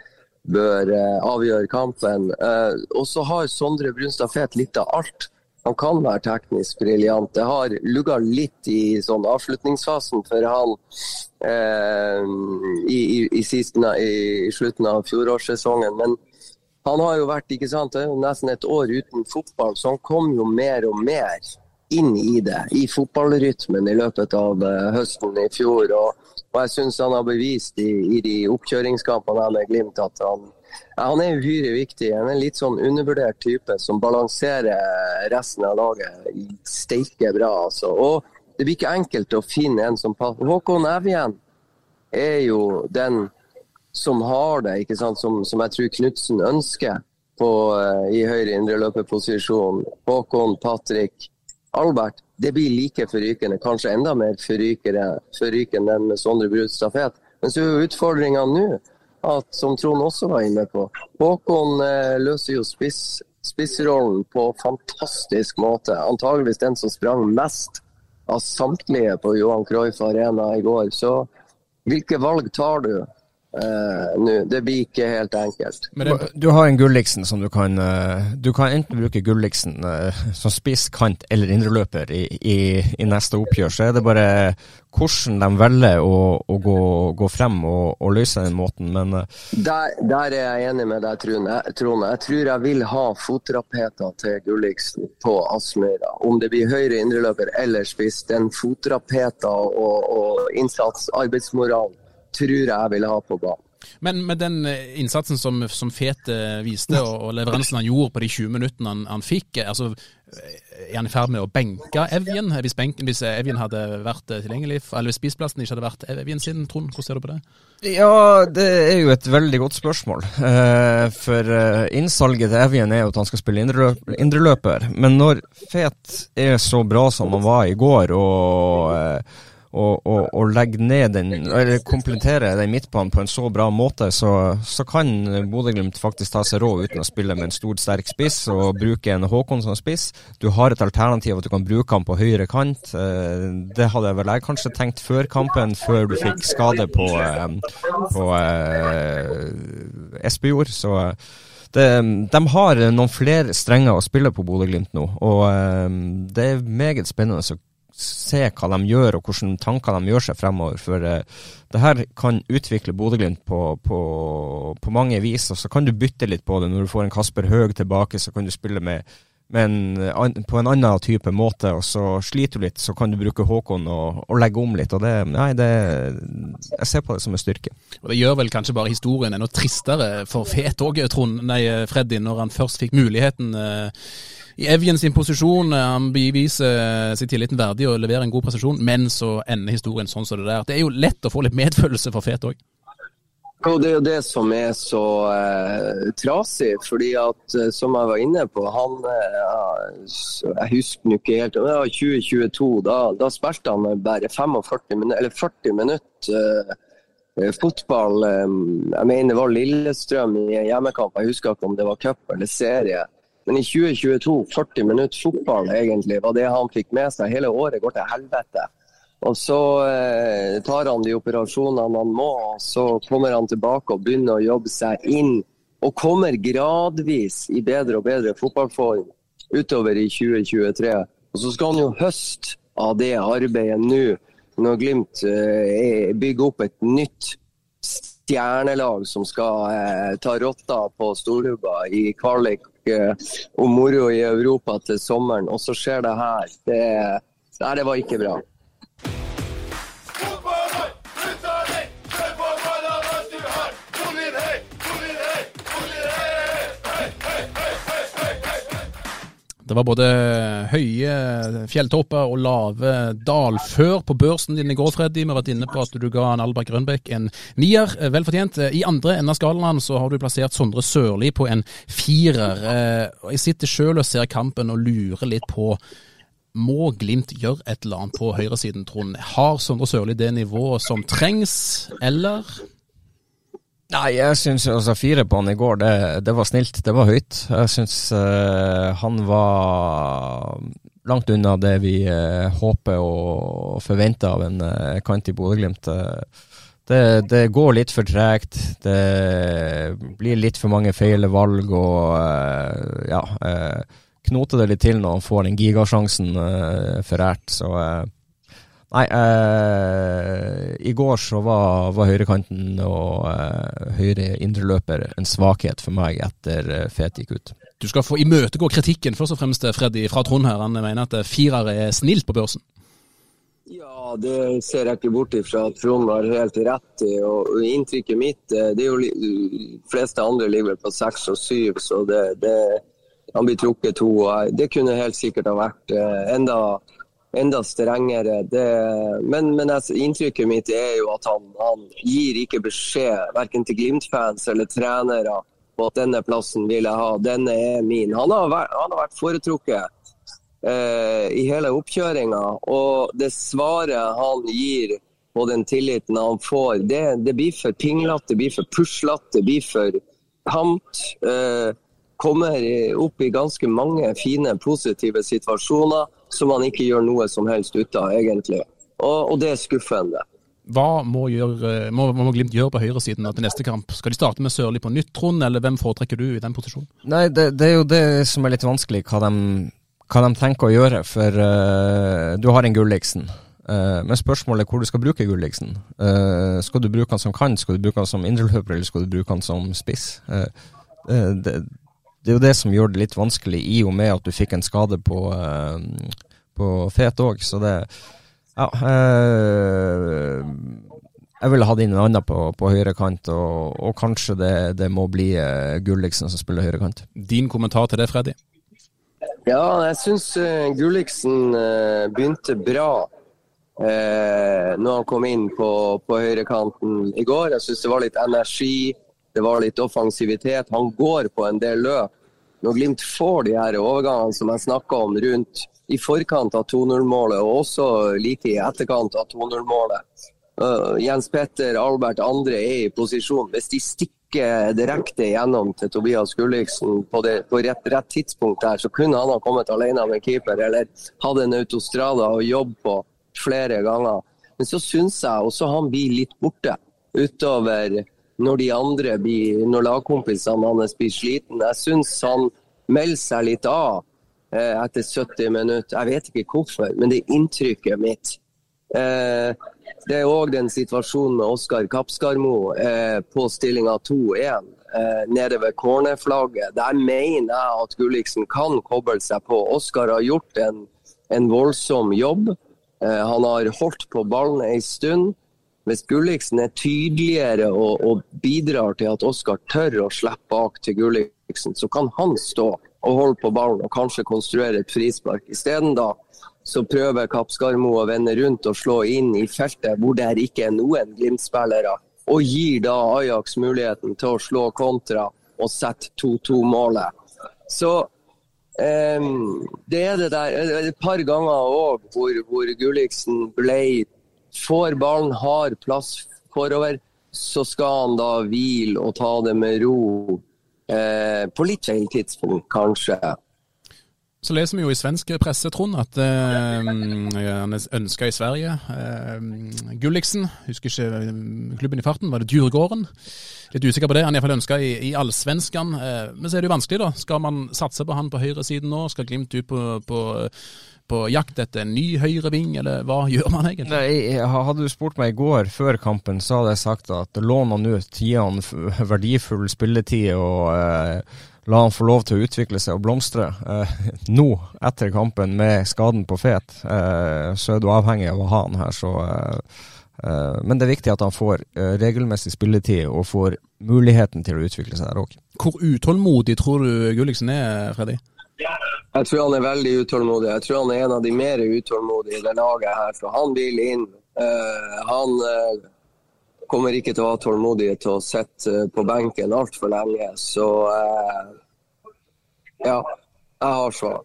Speaker 3: bør eh, avgjøre kampen. Eh, og så har Sondre Brunstad Fet litt av alt. Han kan være teknisk briljant. Det har lugga litt i sånn avslutningsfasen for han eh, i, i, i, sisten, i, slutten av fjorårssesongen. Men han har jo vært ikke sant, nesten et år uten fotball, så han kom jo mer og mer inn i det, i fotballrytmen i løpet av uh, høsten i fjor. Og, og jeg syns han har bevist i, i de oppkjøringskampene med Glimt at han, han er uhyre viktig. Han er en litt sånn undervurdert type som balanserer resten av laget steike bra. Altså. Og det blir ikke enkelt å finne en som passer. Håkon Evjen er jo den som har det, ikke sant? Som, som jeg tror Knutsen ønsker på, uh, i høyre indreløperposisjon. Håkon, Patrick. Albert, det blir like forrykende, kanskje enda mer forrykende enn med Sondre Brut stafett. Men så er utfordringa nå, at, som Trond også var inne på, Håkon eh, løser jo spiss, spissrollen på fantastisk måte. Antageligvis den som sprang mest av samtlige på Johan Cruyff Arena i går. Så hvilke valg tar du? Uh, nå. Det blir ikke helt enkelt.
Speaker 4: Det, du har en Gulliksen som du kan uh, Du kan enten bruke Gulliksen uh, som spisskant eller indreløper i, i, i, neste oppgjør. Så er det bare hvordan de velger å, å gå, gå, frem og, og, løse den måten, men
Speaker 3: der, der, er jeg enig med deg, Trond. Jeg, jeg tror jeg vil ha fotrapeter til Gulliksen på Aspmyra. Om det blir høyre indreløper eller spiss. Den fotrapeter og, og innsats, arbeidsmoralen tror jeg ville ha på banen.
Speaker 2: Men med den eh, innsatsen som, som Fete viste, og, og, leveransen han gjorde på de 20 minuttene han, han fikk, eh, altså, eh, er han i ferd med å benke Evjen, hvis, benken, hvis Evjen hadde vært tilgjengelig? Eller hvis spiseplassen ikke hadde vært Evjen sin, Trond? Hvordan ser du på det?
Speaker 4: Ja, det er jo et veldig godt spørsmål. For innsalget til Evjen er jo at han skal spille indreløper. Men når Fet er så bra som han var i går, og og, og, legge ned den, eller komplettere den midtbanen på en så bra måte, så, så kan Bodø-Glimt faktisk ta seg råd uten å spille med en stor, sterk spiss og bruke en Håkon som spiss. Du har et alternativ at du kan bruke han på høyre kant. Eh, det hadde vel jeg kanskje tenkt før kampen, før du fikk skade på, eh, på eh, Espejord. Så det, de har noen flere strenger å spille på Bodø-Glimt nå, og det er meget spennende å se hva de gjør, og hvilke tanker de gjør seg fremover. For uh, det her kan utvikle Bodø-Glimt på, på, på, mange vis. og Så kan du bytte litt på det. Når du får en Kasper Høeg tilbake, så kan du spille med, med en, på en annen type måte. og Så sliter du litt, så kan du bruke Håkon og, og legge om litt. og det, nei, det, Jeg ser på det som en styrke.
Speaker 2: Og Det gjør vel kanskje bare historien enda tristere for Fet òg, Trond, nei, Freddy, når han først fikk muligheten. Uh, i Evjen sin posisjon. Eh, han beviser eh, seg tilliten verdig og leverer en god prestasjon, men så ender historien sånn som det der. Det er jo lett å få litt medfølelse for Fet òg.
Speaker 3: Og Det er jo det som er så eh, trasig. fordi at eh, som jeg var inne på, han eh, Jeg husker ikke helt, det var 2022. Da, da spilte han bare 45 minutter, eller 40 minutter eh, fotball. jeg mener det var Lillestrøm i hjemmekamp. Jeg husker ikke om det var cup eller serie. Men i 2022, 40 minutter fotball egentlig, var det han fikk med seg. Hele året går til helvete. Og så eh, tar han de operasjonene han må, og så kommer han tilbake og begynner å jobbe seg inn. Og kommer gradvis i bedre og bedre fotballform utover i 2023. Og så skal han jo høste av det arbeidet nå, når Glimt eh, bygger opp et nytt stjernelag som skal eh, ta rotta på storhubba i kvalik og moro i Europa til sommeren, og så skjer det her. Det, nei, det var ikke bra.
Speaker 2: Det var både høye fjelltopper og lave dalfør på børsen din i går, Freddy. Vi har vært inne på at du ga Albert Grønbæk en nier, eh, vel fortjent. I andre enden av skalaen så har du plassert Sondre Sørli på en firer. Eh, jeg sitter sjøl og ser kampen og lurer litt på må Glimt gjøre et eller annet på høyresiden, Trond? Har Sondre Sørli det nivået som trengs, eller?
Speaker 4: Nei, jeg syns altså fire på han i går, det, det var snilt. Det var høyt. Jeg syns uh, han var langt unna det vi uh, håper og forventer av en uh, kant i Bodø-Glimt. Det, det, går litt for tregt. Det blir litt for mange feile valg og ja Knoter det litt til når han får den gigasjansen forært. Så Nei, eh, i går så var, var høyrekanten og eh, høyre indreløper en svakhet for meg etter eh, Fet gikk ut.
Speaker 2: Du skal få imøtegå kritikken først og fremst, Freddy, fra Trond her. Han mener at firer er snilt på børsen.
Speaker 3: Ja, det ser jeg ikke bort ifra at Trond har helt rett i. og Inntrykket mitt eh, det er jo De fleste andre ligger vel på seks og syv, så det, det, han blir trukket to. Det kunne helt sikkert ha vært eh, enda enda strengere. Det, men, men altså, inntrykket mitt er jo at han, han gir ikke beskjed, verken til Glimt-fans eller trenere, på at denne plassen vil jeg ha, denne er min. Han har vært, han har vært foretrukket eh, i hele oppkjøringa. Og det svaret han gir på den tilliten han får, det, det blir for pinglete, det blir for puslete, det blir for hamt. Eh, kommer opp i ganske mange fine, positive situasjoner som man ikke gjør noe som helst ut av, egentlig. Og, og det er skuffende.
Speaker 2: Hva må, gjøre, må, må Glimt gjøre på høyresiden til neste kamp? Skal de starte med Sørli på nytt, Trond, eller hvem foretrekker du i den posisjonen?
Speaker 4: Nei, det, det, er jo det som er litt vanskelig, hva de, hva de tenker å gjøre. For uh, du har en Gulliksen. Uh, men spørsmålet er hvor du skal bruke Gulliksen. Uh, skal du bruke han som kant, skal du bruke han som indreløper, eller skal du bruke han som spiss? det, det er jo det som gjør det litt vanskelig, i og med at du fikk en skade på, uh, på Fet òg. Så det Ja. Uh, jeg ville hatt inn en annen på, på høyrekant, og, og kanskje det, det, må bli uh, Gulliksen som spiller høyrekant.
Speaker 2: Din kommentar til det, Freddy?
Speaker 3: Ja, jeg syns uh, Gulliksen uh, begynte bra uh, når han kom inn på, på høyrekanten i går. Jeg syns det var litt energi, det var litt offensivitet. Han går på en del løp når Glimt får de her overgangene som jeg snakka om rundt i forkant av 2-0-målet, og også like i etterkant av 2-0-målet. Uh, Jens Petter, Albert, andre er i posisjon. Hvis de stikker direkte gjennom til Tobias Gulliksen på, det, på rett, rett, tidspunkt der, så kunne han ha kommet alene med keeper, eller hatt en autostrada å jobbe på flere ganger. Men så syns jeg også han blir litt borte utover når de andre blir, når lagkompisene hans blir sliten. Jeg syns han melder seg litt av eh, etter 70 minutter. Jeg vet ikke hvorfor, men det er inntrykket mitt. Eh, det er òg den situasjonen med Oskar Kapskarmo eh, på stillinga 2-1 eh, nede ved cornerflagget. Der mener jeg at Gulliksen kan koble seg på. Oskar har gjort en, en voldsom jobb. Han har holdt på ballen ei stund. Hvis Gulliksen er tydeligere og, og, bidrar til at Oskar tør å slippe bak til Gulliksen, så kan han stå og holde på ballen og kanskje konstruere et frispark. Isteden da så prøver Kappskarmo å vende rundt og slå inn i feltet hvor det ikke er noen Glimt-spillere, og gir da Ajax muligheten til å slå kontra og sette 2-2-målet. Så um, det er det der et par ganger òg hvor, hvor Gulliksen ble får ballen, har plass forover, så skal han da hvile og ta det med ro. Eh, på litt feil tidspunkt, kanskje.
Speaker 2: Så leser vi jo i svensk presse, Trond, at eh, han eh, ønska i Sverige. Eh, Gulliksen, husker ikke eh, klubben i farten, var det Djurgården? Litt usikker på det. Han er iallfall ønska i, i allsvenskan. Eh, men så er det jo vanskelig, da. Skal man satse på han på høyresiden nå? Skal Glimt ut på, på på jakt etter en ny høyreving, eller hva gjør man egentlig?
Speaker 4: Nei, hadde du spurt meg i går før kampen, så hadde jeg sagt at lån han ut, gi han verdifull spilletid og eh, la han få lov til å utvikle seg og blomstre. Eh, nå, etter kampen med skaden på fet, eh, så er du avhengig av å ha han her, så eh, eh, men det er viktig at han får eh, regelmessig spilletid og får muligheten til å utvikle seg der òg.
Speaker 2: Hvor utålmodig tror du Gulliksen er, Freddy?
Speaker 3: Jeg tror han er veldig utålmodig. Jeg tror han er en av de mer utålmodige i det laget her. For han vil inn. Uh, han uh, kommer ikke til å ha tålmodighet til å sitte uh, på benken altfor lenge. Så ja, jeg har svar.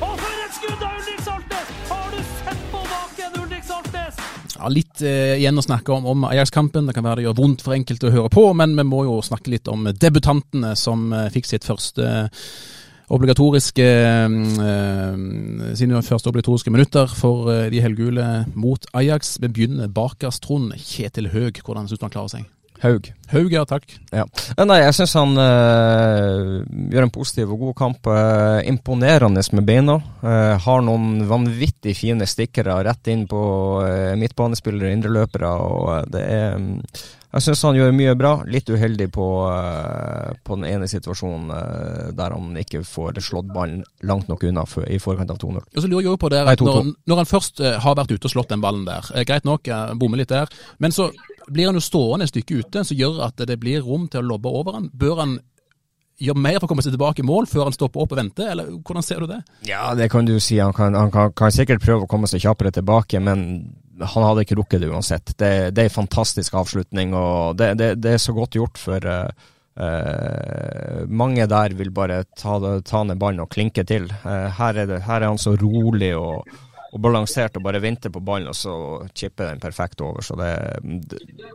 Speaker 1: Og for et skudd av Ulrik Saltnes! Har du sett på baken, Ulrik Saltnes?
Speaker 2: Ja, litt eh, igjen å snakke om, om Ajax-kampen. Det kan være det gjør vondt for enkelte å høre på, men vi må jo snakke litt om debutantene som eh, fikk sitt første eh, obligatoriske eh, sine første obligatoriske minutter for eh, de helgule mot Ajax. Vi begynner bakerst, Trond. Kjetil Høeg, hvordan syns du han klarer seg?
Speaker 4: Haug.
Speaker 2: Haug, ja takk.
Speaker 4: Ja. Nei, jeg syns han uh, gjør en positiv og god kamp. Uh, imponerende med beina. Uh, har noen vanvittig fine stikkere rett inn på midtbanespillere, indreløpere. og det er um, jeg syns han gjør mye bra. Litt uheldig på, uh, på den ene situasjonen uh, der han ikke får slått ballen langt nok unna for, i forkant av 2-0.
Speaker 2: Og så lurer jeg jo på det, Nei, når, når, han først uh, har vært ute og slått den ballen der, greit nok, bommer litt der, men så blir han jo stående et stykke ute, som gjør at det blir rom til å lobbe over han. Bør han gjøre mer for å komme seg tilbake i mål før han stopper opp og venter, eller hvordan ser du det?
Speaker 4: Ja, det kan du si. Han kan, han kan, kan sikkert prøve å komme seg kjappere tilbake, men han hadde ikke rukket det uansett. Det, det er en fantastisk avslutning, og det, det, det er så godt gjort for uh, uh, mange der vil bare ta, ta ned ballen og klinke til. Uh, her, er her, er han så rolig og, og balansert og bare venter på ballen, og så chipper den perfekt over. Så det,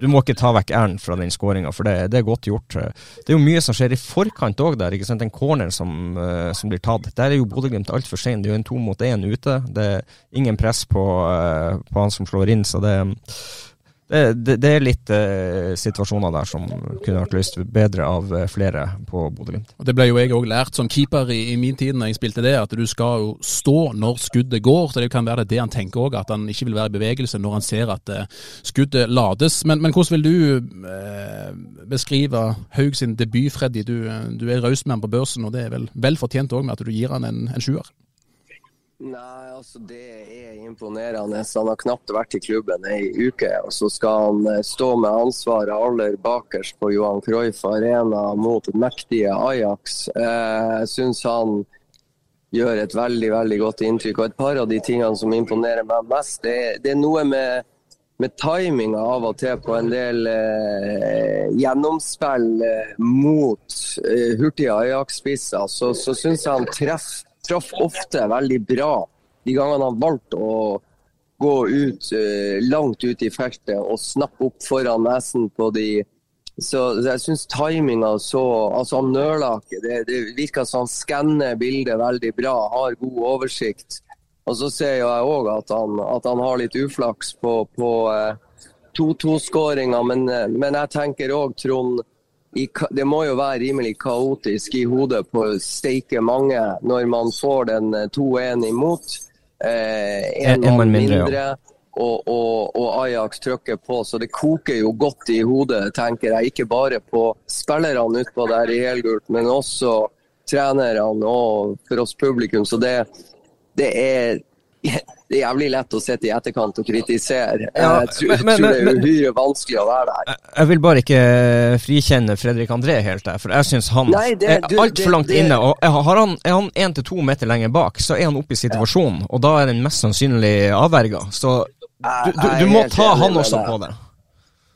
Speaker 4: du må ikke ta vekk æren fra den skåringa, for det, det, er godt gjort. Det er jo mye som skjer i forkant òg der. ikke sant? Den corneren som, uh, som, blir tatt. Der er jo Bodø-Glimt altfor sein. Det er jo en to mot én ute. Det er ingen press på, uh, på han som slår inn. så det det, det, det, er litt eh, situasjoner der som kunne vært løst bedre av uh, flere på Bodø-Glimt.
Speaker 2: Det ble jo jeg òg lært som keeper i, i, min tid når jeg spilte det, at du skal jo stå når skuddet går. så Det kan være det han tenker òg, at han ikke vil være i bevegelse når han ser at eh, skuddet lades. Men, men, hvordan vil du beskrive Haug sin debut, Freddy? Du, du er raus med han på børsen, og det er vel vel fortjent òg med at du gir han en, en sjuer?
Speaker 3: Nei, altså det er imponerende. Han har knapt vært i klubben ei uke, og så skal han eh, stå med ansvaret aller bakerst på Johan Cruyff Arena mot mektige Ajax. Eh, jeg syns han gjør et veldig veldig godt inntrykk. Og et par av de tingene som imponerer meg mest, det, det er noe med med timinga av og til på en del eh, gjennomspill eh, mot eh, hurtige Ajax-spisser, så, så syns jeg han treff, traff ofte veldig bra de gangene han valgte å gå ut eh, langt ut i feltet og snappe opp foran nesen på de så jeg syns timinga så Altså, han nøler ikke. Det, det virker som han skanner bildet veldig bra, har god oversikt. Og så ser jeg òg at, at, han har litt uflaks på, på 2-2-skåringa, men, men, jeg tenker òg, Trond i, det må jo være rimelig kaotisk i hodet på steike mange når man får den 2-1 imot.
Speaker 4: Eh, en mann mindre, mindre ja
Speaker 3: og, og, og, Ajax trykker på. Så det koker jo godt i hodet, tenker jeg. Ikke bare på spillerne utpå der i helgult, men også trenerne og for oss publikum. Så det, det er det er jævlig lett å sitte i etterkant og kritisere. Ja, jeg tror, men, men, tror det er uhyre vanskelig å være der.
Speaker 4: Jeg vil bare ikke frikjenne Fredrik André helt der, for jeg syns han Nei, det, er altfor langt det, inne. og har han, Er han én til to meter lenger bak, så er han oppe i situasjonen, ja. og da er den mest sannsynlig avverga. Så du, du, du må ta han også på det.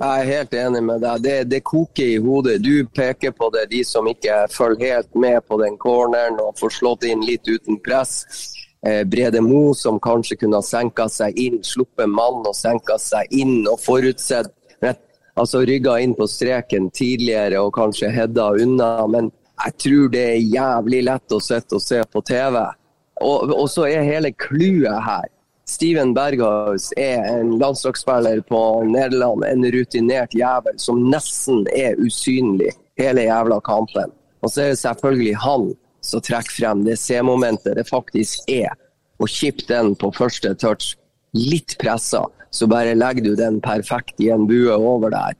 Speaker 3: Jeg er helt enig med deg. Det, det, koker i hodet. Du peker på det, de som ikke følger helt med på den corneren og får slått inn litt uten press. Eh, Brede Mo som kanskje kunne ha senka seg inn, sluppet mann og senka seg inn og forutsett Altså rygga inn på streken tidligere og kanskje hedda unna. Men jeg tror det er jævlig lett å sitte og se på TV. Og, og så er hele clouet her Steven Berghaus er en landslagsspiller på Nederland, en rutinert jævel som nesten er usynlig hele jævla kampen. Og så er det selvfølgelig han som trekk frem det C-momentet det faktisk er. Og kipp den på første touch. Litt pressa, så bare legger du den perfekt i en bue over der.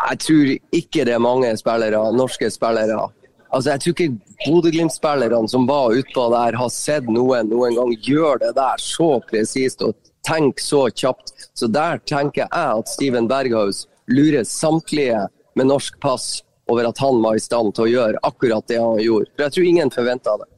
Speaker 3: Jeg tror ikke det er mange spillere, norske spillere Altså, Jeg tror ikke Bodø-Glimt-spillerne som var utpå der, har sett noen noen gang gjøre det der så presist og tenke så kjapt. Så der tenker jeg at Steven Berghaus lurer samtlige med norsk pass over at han var i stand til å gjøre akkurat det han gjorde. For jeg tror ingen forventa det.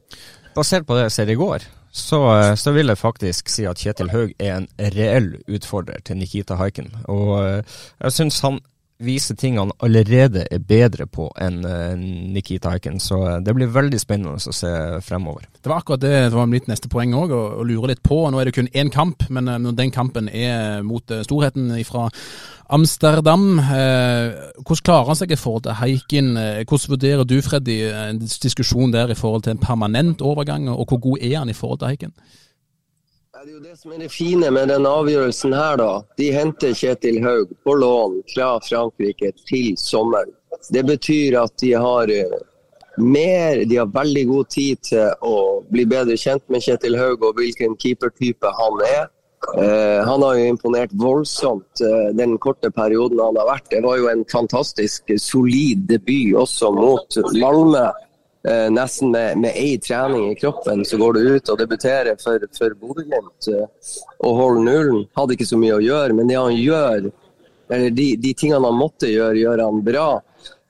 Speaker 4: Basert på det jeg ser i går, så, så, vil jeg faktisk si at Kjetil Haug er en reell utfordrer til Nikita Haiken. Og eh, jeg syns han viser ting han allerede er bedre på enn uh, Nikita Haiken. Så uh, det blir veldig spennende å se fremover.
Speaker 2: Det var akkurat det det var mitt neste poeng òg, å, lure litt på. Nå er det kun én kamp, men uh, når den kampen er mot storheten fra Amsterdam, hvordan klarer han seg i forhold til Haiken? hvordan vurderer du, Freddy, en diskusjon der i forhold til en permanent overgang, og hvor god er han i forhold til Haiken?
Speaker 3: Det er jo det som er det fine med den avgjørelsen her, da. De henter Kjetil Haug på lån fra Frankrike til sommeren. Det betyr at de har eh, mer, de har veldig god tid til å bli bedre kjent med Kjetil Haug og hvilken keepertype han er. Uh, han har jo imponert voldsomt uh, den korte perioden han har vært. Det var jo en fantastisk solid debut også mot Malmö eh, nesten med, med ei trening i kroppen, så går du ut og debuterer for, for Bodø-Glimt eh, og holder nullen. Hadde ikke så mye å gjøre, men det han gjør, eller de, de tingene han måtte gjøre, gjør han bra.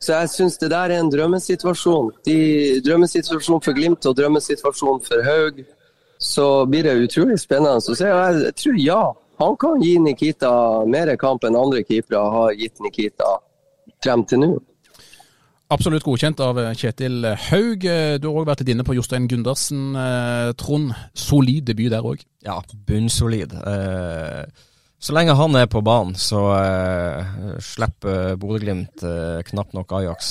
Speaker 3: Så jeg syns det der er en drømmesituasjon. De, drømmesituasjon for Glimt og drømmesituasjon for Haug. Så blir det utrolig spennende å se. Jeg, jeg tror ja, han kan gi Nikita mer kamp enn andre keepere har gitt Nikita frem til nå.
Speaker 2: Absolutt godkjent av eh, Kjetil Haug. Eh, du har òg vært inne på Jostein Gundersen. Eh, Trond, solid debut der òg?
Speaker 4: Ja, bunnsolid. Så lenge han er på banen, så slipper Bodø-Glimt knapt nok Ajax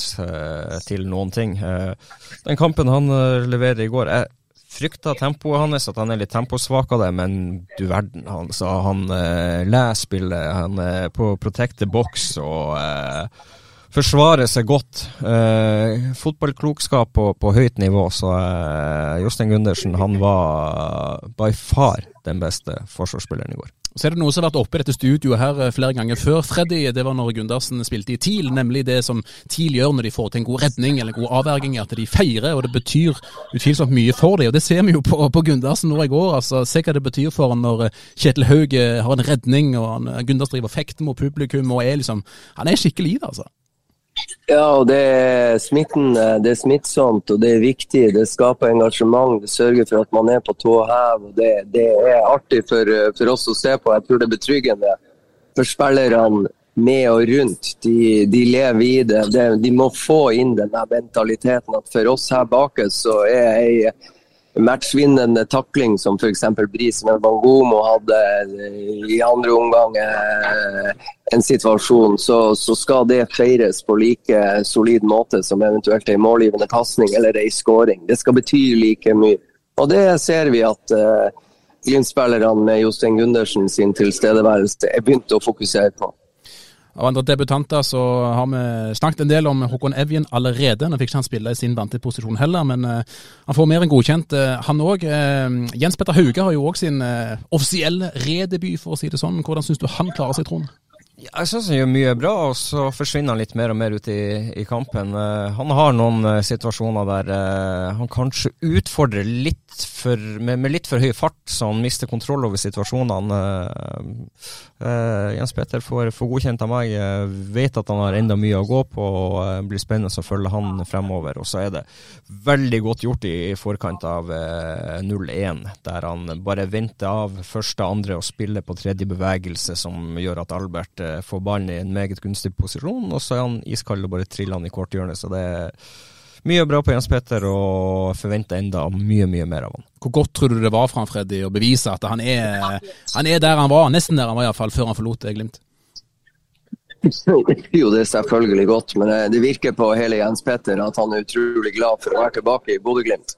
Speaker 4: til noen ting. den kampen han leverer i går Jeg frykta tempoet hans, at han er litt temposvak av det, men du verden. Han, så han leser spillet, han er på protect the box og forsvare seg godt. Eh, fotballklokskap på, på, høyt nivå, så eh, Jostein Gundersen han var by far den beste forsvarsspilleren i går.
Speaker 2: Så er det noe som har vært oppe i dette studioet her eh, flere ganger før, Freddy. Det var når Gundersen spilte i TIL, nemlig det som TIL gjør når de får til en god redning eller en god avverging, at de feirer. og Det betyr utvilsomt mye for dem. og Det ser vi jo på, på Gundersen nå i går. altså Se hva det betyr for han når eh, Kjetil Haug har en redning, og han, Gundersen driver fekter mot publikum. og er liksom, Han er skikkelig i det, altså.
Speaker 3: Ja, og det er smittende, det er smittsomt og det er viktig. Det skaper engasjement. Det sørger for at man er på tå hev. og det, det, er artig for, for, oss å se på. Jeg tror det er betryggende for spillerne med og rundt. De, de lever i det. De, De må få inn den mentaliteten at for oss her bak så er ei matchvinnende takling som f.eks. Bris med Bangomo hadde i andre omgang eh, en situasjon, så, så, skal det feires på like solid måte som eventuelt en målgivende pasning eller en skåring. Det skal bety like mye. Og det ser vi at uh, Glimt-spillerne med Jostein Gundersen sin tilstedeværelse er begynt å fokusere på.
Speaker 2: Av andre debutanter så har vi snakket en del om Håkon Evjen allerede. Nå fikk ikke han spille i sin vante posisjon heller, men uh, han får mer enn godkjent, uh, han òg. Uh, Jens Petter Hauge har jo òg sin offisielle redebut, for å si det sånn. Hvordan syns du han klarer seg, Trond?
Speaker 4: Jeg syns han gjør mye bra, og så forsvinner han litt mer og mer ut i, i kampen. Han har noen situasjoner der han kanskje utfordrer litt for, med, med, litt for høy fart, så han mister kontroll over situasjonene. Jens Petter får, får, godkjent av meg. Jeg vet at han har enda mye å gå på, og uh, blir spennende å følge han fremover. Og så er det veldig godt gjort i, i forkant av 0-1, der han bare venter av første, andre og spiller på tredje bevegelse, som gjør at Albert får ballen i en meget gunstig posisjon, og så er han iskald og bare triller han i korthjørnet. Så det er mye bra på Jens Petter, og forventer enda mye, mye mer av han.
Speaker 2: Hvor godt tror du det var for han Freddy å bevise at han er, han er der han var, nesten der han var iallfall, før han forlot Glimt?
Speaker 3: Jo, det er selvfølgelig godt, men det virker på hele Jens Petter at han er utrolig glad for å være tilbake i Bodø-Glimt.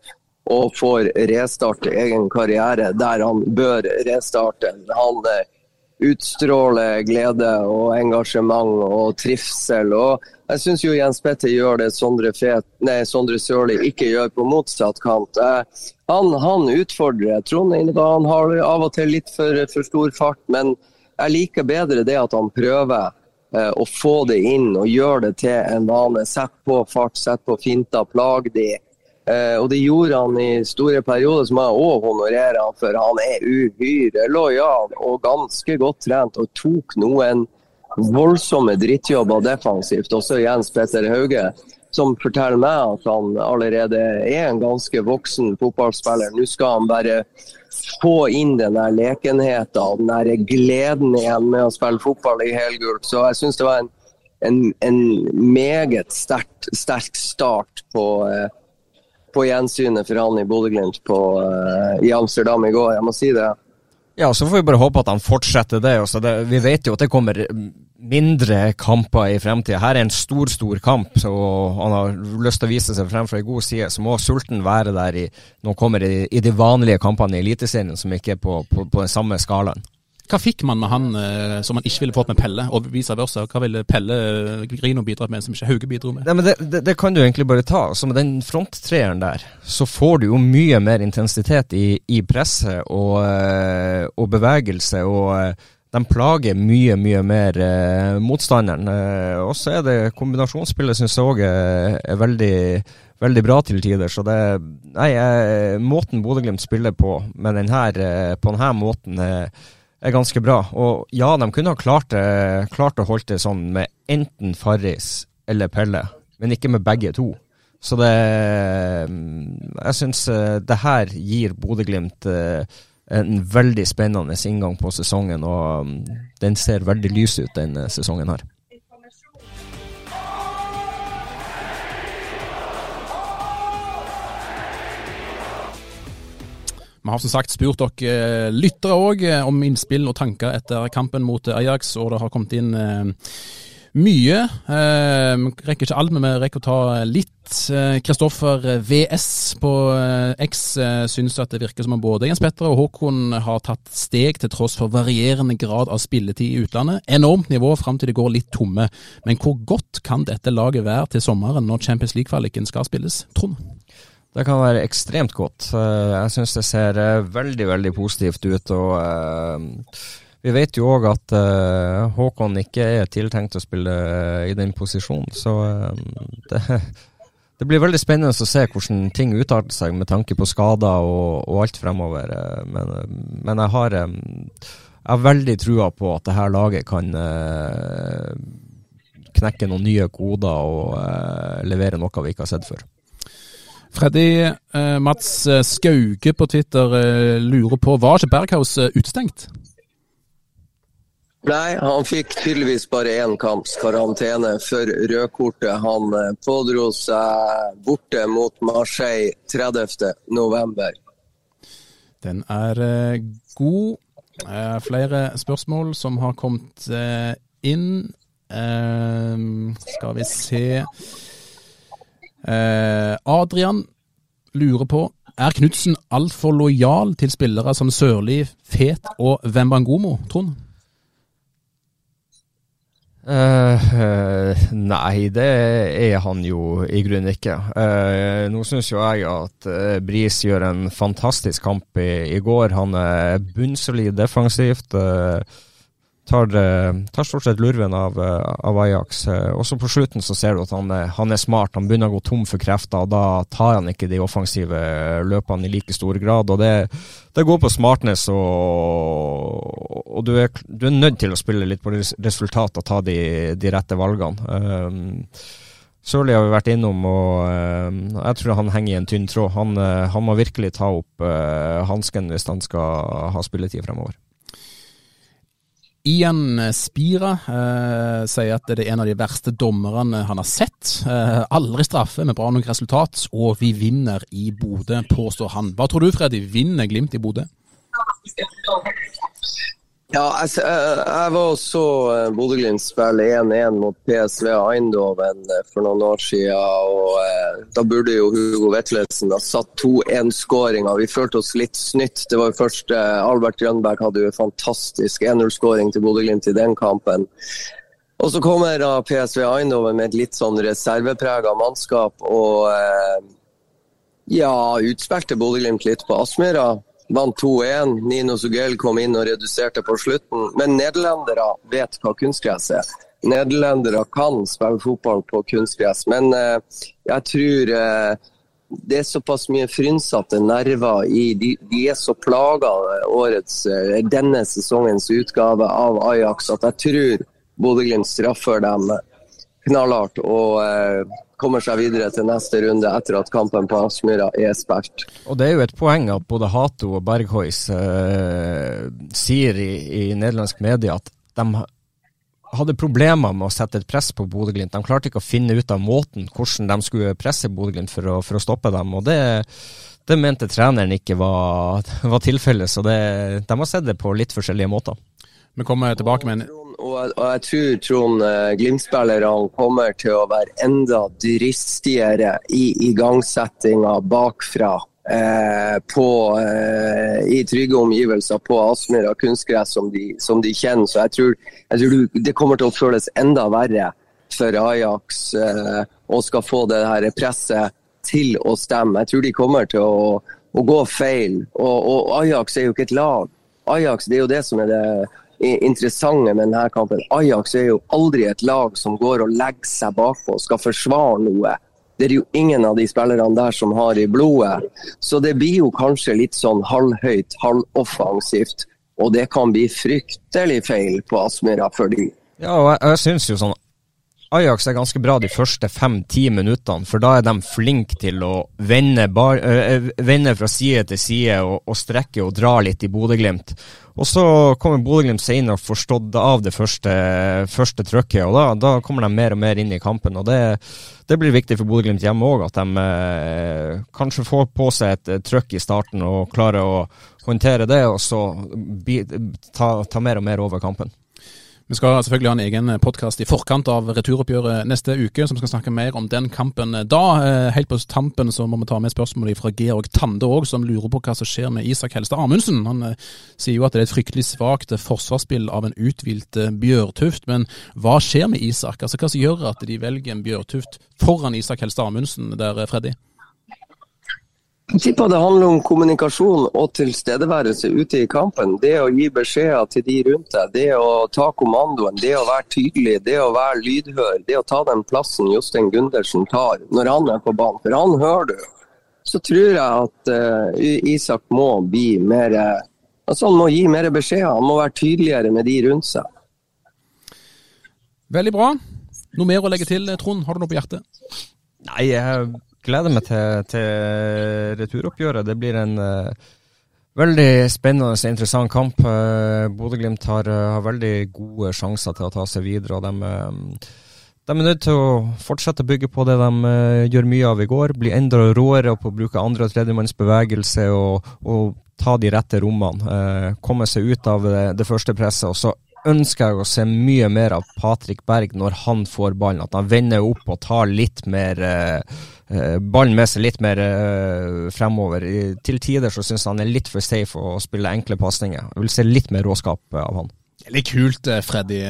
Speaker 3: Og får restarte egen karriere der han bør restarte. Han utstråler glede og engasjement og trivsel. Og jeg syns Jens Petter gjør det Sondre, Fet, nei, Sondre Sørli ikke gjør på motsatt kant. Han, han utfordrer. Trond han har av og til litt for, for, stor fart, men jeg liker bedre det at han prøver eh, å få det inn og gjøre det til en vane. Sett på fart, sett på finter, plag de. Eh, og det gjorde han i store perioder, som jeg òg honorerer han for. Han er uhyre lojal og ganske godt trent, og tok noen voldsomme drittjobber defensivt. Også Jens Petter Hauge, som forteller meg at han allerede er en ganske voksen fotballspiller. Nå skal han bare få inn den der lekenheten, den der gleden igjen med å spille fotball i helgult. Så jeg syns det var en, en, en meget sterk, sterk start på eh, på gjensynet for han i Bodø-Glimt uh, i Amsterdam i går. Jeg må si det.
Speaker 4: Ja, så får vi bare håpe at han fortsetter det. det vi vet jo at det kommer mindre kamper i fremtida. Her er en stor, stor kamp, og han har lyst til å vise seg frem fra en god side. Så må Sulten være der i, når han kommer i, i de vanlige kampene i Eliteserien, som ikke er på, på, på den samme skalaen.
Speaker 2: Hva fikk man med han eh, som man ikke ville fått med Pelle, og vice versa? Hva ville Pelle Grino bidratt med som ikke Hauge bidro med?
Speaker 4: Nei, men det, det, det, kan du egentlig bare ta. Så med den fronttreeren der, så får du jo mye mer intensitet i, i presset og, eh, og, bevegelse. og eh, de plager mye, mye mer eh, motstanderen. Eh, og så er det kombinasjonsspillet syns jeg òg er, er veldig, veldig, bra til tider. Så det Nei, eh, måten Bodø-Glimt spiller på med den her, på denne måten er er ganske bra. Og ja, de kunne ha klart, det, klart å holde det sånn med enten Farris eller Pelle, men ikke med begge to. Så det Jeg syns eh, det her gir Bodø-Glimt eh, en veldig spennende inngang på sesongen, og mm, den ser veldig lys ut, den eh, sesongen her.
Speaker 2: Vi har som sagt spurt dere eh, lyttere òg eh, om innspill og tanker etter kampen mot Ajax, og det har kommet inn eh, mye. Vi rekker ikke alt, men vi rekker å ta litt. Kristoffer VS på X syns at det virker som om både Jens Petter og Håkon har tatt steg til tross for varierende grad av spilletid i utlandet. Enormt nivå fram til de går litt tomme. Men hvor godt kan dette laget være til sommeren når Champions League-kvaliken skal spilles? Trond?
Speaker 4: Det kan være ekstremt godt. Eh, jeg syns det ser eh, veldig, veldig positivt ut. og uh, vi vet jo òg at Håkon ikke er tiltenkt å spille i den posisjonen, så det, det, blir veldig spennende å se hvordan ting utarter seg med tanke på skader og, og alt fremover. Men, men jeg, har, jeg, har, veldig trua på at det her laget kan knekke noen nye koder og levere noe vi ikke har sett før.
Speaker 2: Freddy eh, Mats eh, Skauge på Twitter eh, lurer på var ikke Berghaus utestengt?
Speaker 3: Nei, han fikk tydeligvis bare én kamps karantene for rødkortet. Han eh, pådro seg borte mot Marseille 30.11.
Speaker 2: Den er eh, god. Eh, flere spørsmål som har kommet eh, inn. Eh, skal vi se Eh, Adrian lurer på er Knutsen altfor lojal til spillere som Sørli, Fet og Wembangomo, Trond?
Speaker 4: Uh, eh, nei, det er han jo i grunnen ikke. Uh, nå syns jo jeg at uh, Bris gjør en fantastisk kamp i, i går. Han er bunnsolid defensivt. eh, tar, eh, tar stort sett lurven av, eh, av Ajax. Eh, Også på slutten så ser du at han han er smart. Han begynner å gå tom for krefter, og da tar han ikke de offensive løpene i like stor grad. og Det, det går på smartness, og, og du, er, du er nødt til å spille litt på resultatet, resultat og ta de, de rette valgene. Um, Sørli har vi vært innom, og jeg tror han henger i en tynn tråd. Han, han må virkelig ta opp hansken hvis han skal ha spilletid fremover.
Speaker 2: Ian Spira eh, sier at det er en av de verste dommerne han har sett. Eh, aldri straffe med bra nok resultat, og vi vinner i Bodø, påstår han. Hva tror du, Freddy? Vinner Glimt i Bodø?
Speaker 3: Ja, jeg, jeg, var og så eh, Bodø-Glimt spille 1-1 mot PSV Eindhoven eh, for noen år siden. og eh, Da burde jo Hugo Vetlesen ha satt 2-1-skåringa. Vi følte oss litt snytt. Det var jo først Albert Grønberg hadde jo en fantastisk 1-0-skåring til Bodø-Glimt i den kampen. Og så kommer da PSV Eindhoven med et litt sånn reserveprega mannskap og ja, utspilte Bodø-Glimt litt på Aspmyra. Vant 2-1. Nino Zugell kom inn og reduserte på slutten. Men nederlendere vet hva kunstgress er. Nederlendere kan spille fotball på kunstgress, men eh, jeg tror eh, det er såpass mye frynsete nerver i De, de er så plaga eh, denne sesongens utgave av Ajax at jeg tror Bodø-Glimt straffer dem knallhardt og eh, kommer seg videre til neste runde etter at kampen på Aspmyra er spilt.
Speaker 4: Og det er jo et poeng at både Hato og Berghuis eh, sier i, i nederlandsk media at de hadde problemer med å sette et press på Bodø-Glimt. De klarte ikke å finne ut av måten hvordan de skulle presse Bodø-Glimt for, for å stoppe dem. og det, det mente treneren ikke var, var tilfellet, så det, de har sett det på litt forskjellige måter.
Speaker 2: Vi kommer tilbake med en
Speaker 3: Og, og jeg tror Trond eh, Glimt-spillerne kommer til å være enda dristigere i igangsettinga bakfra. Eh, på, eh, I trygge omgivelser på Aspmyra kunstgress som som de kjenner. Så jeg tror, jeg tror det kommer til å føles enda verre for Ajax eh, å skal få det her presset til å stemme. Jeg tror de kommer til å, å gå feil. Og, og Ajax er jo ikke et lag. Ajax det er jo det som er det interessante med denne kampen. Ajax er jo aldri et lag som går og legger seg bakpå og skal forsvare noe. Det er jo ingen av de spillerne der som har i blodet. Så det blir jo kanskje litt sånn halvhøyt, halvoffensivt. Og det kan bli fryktelig feil på Aspmyra for de.
Speaker 4: Ja, og jeg, jeg syns jo sånn Ajax er ganske bra de første fem-ti minuttene, for da er de flinke til å vende, bar, øh, vende fra side til side og, og strekke og dra litt i Bodø-Glimt. Og så kommer Bodø-Glimt senere og får stått av det første, første trøkket, og da, da kommer de mer og mer inn i kampen. og Det, det blir viktig for Bodø-Glimt hjemme òg, at de øh, kanskje får på seg et trøkk i starten og klarer å håndtere det, og så bi, ta, ta mer og mer over kampen.
Speaker 2: Vi skal selvfølgelig ha en egen podkast i forkant av returoppgjøret neste uke, som skal snakke mer om den kampen da. Eh, Helt på tampen så må vi ta med spørsmål fra Georg Tande òg, som lurer på hva som skjer med Isak Helstad Amundsen. Han eh, sier jo at det er et fryktelig svakt forsvarsspill av en uthvilt eh, Bjørtuft, men hva skjer med Isak? Altså Hva som gjør at de velger en Bjørtuft foran Isak Helstad Amundsen der, Freddy?
Speaker 3: Jeg tipper det handler om kommunikasjon og tilstedeværelse ute i kampen. Det å gi beskjeder til de rundt deg, det å ta kommandoen, det å være tydelig, det å være lydhør. Det å ta den plassen Jostein Gundersen tar når han er på banen, for han hører du. Så tror jeg at uh, Isak må bli mer eh, Altså Han må gi mer beskjeder, han må være tydeligere med de rundt seg.
Speaker 2: Veldig bra. Noe mer å legge til, Trond? Har du noe på hjertet?
Speaker 4: Nei, jeg gleder meg til, til returoppgjøret. Det blir en, uh, Veldig spennende og interessant kamp. Uh, Bodø-Glimt har, har, veldig gode sjanser til å ta seg videre. og de, de er nødt til å fortsette å bygge på det de uh, gjør mye av i går. Bli enda råere på å bruke andre- og tredjemanns bevegelse og, og, ta de rette rommene. Uh, komme seg ut av det, det første presset. og så ønsker jeg å se mye mer av Patrick Berg når han får ballen. At han vender opp og tar litt mer uh, ballen med seg litt mer uh, fremover. I, til tider så syns han er litt for safe å spille enkle pasninger. Jeg vil se litt mer råskap av han.
Speaker 2: Litt kult, Freddy.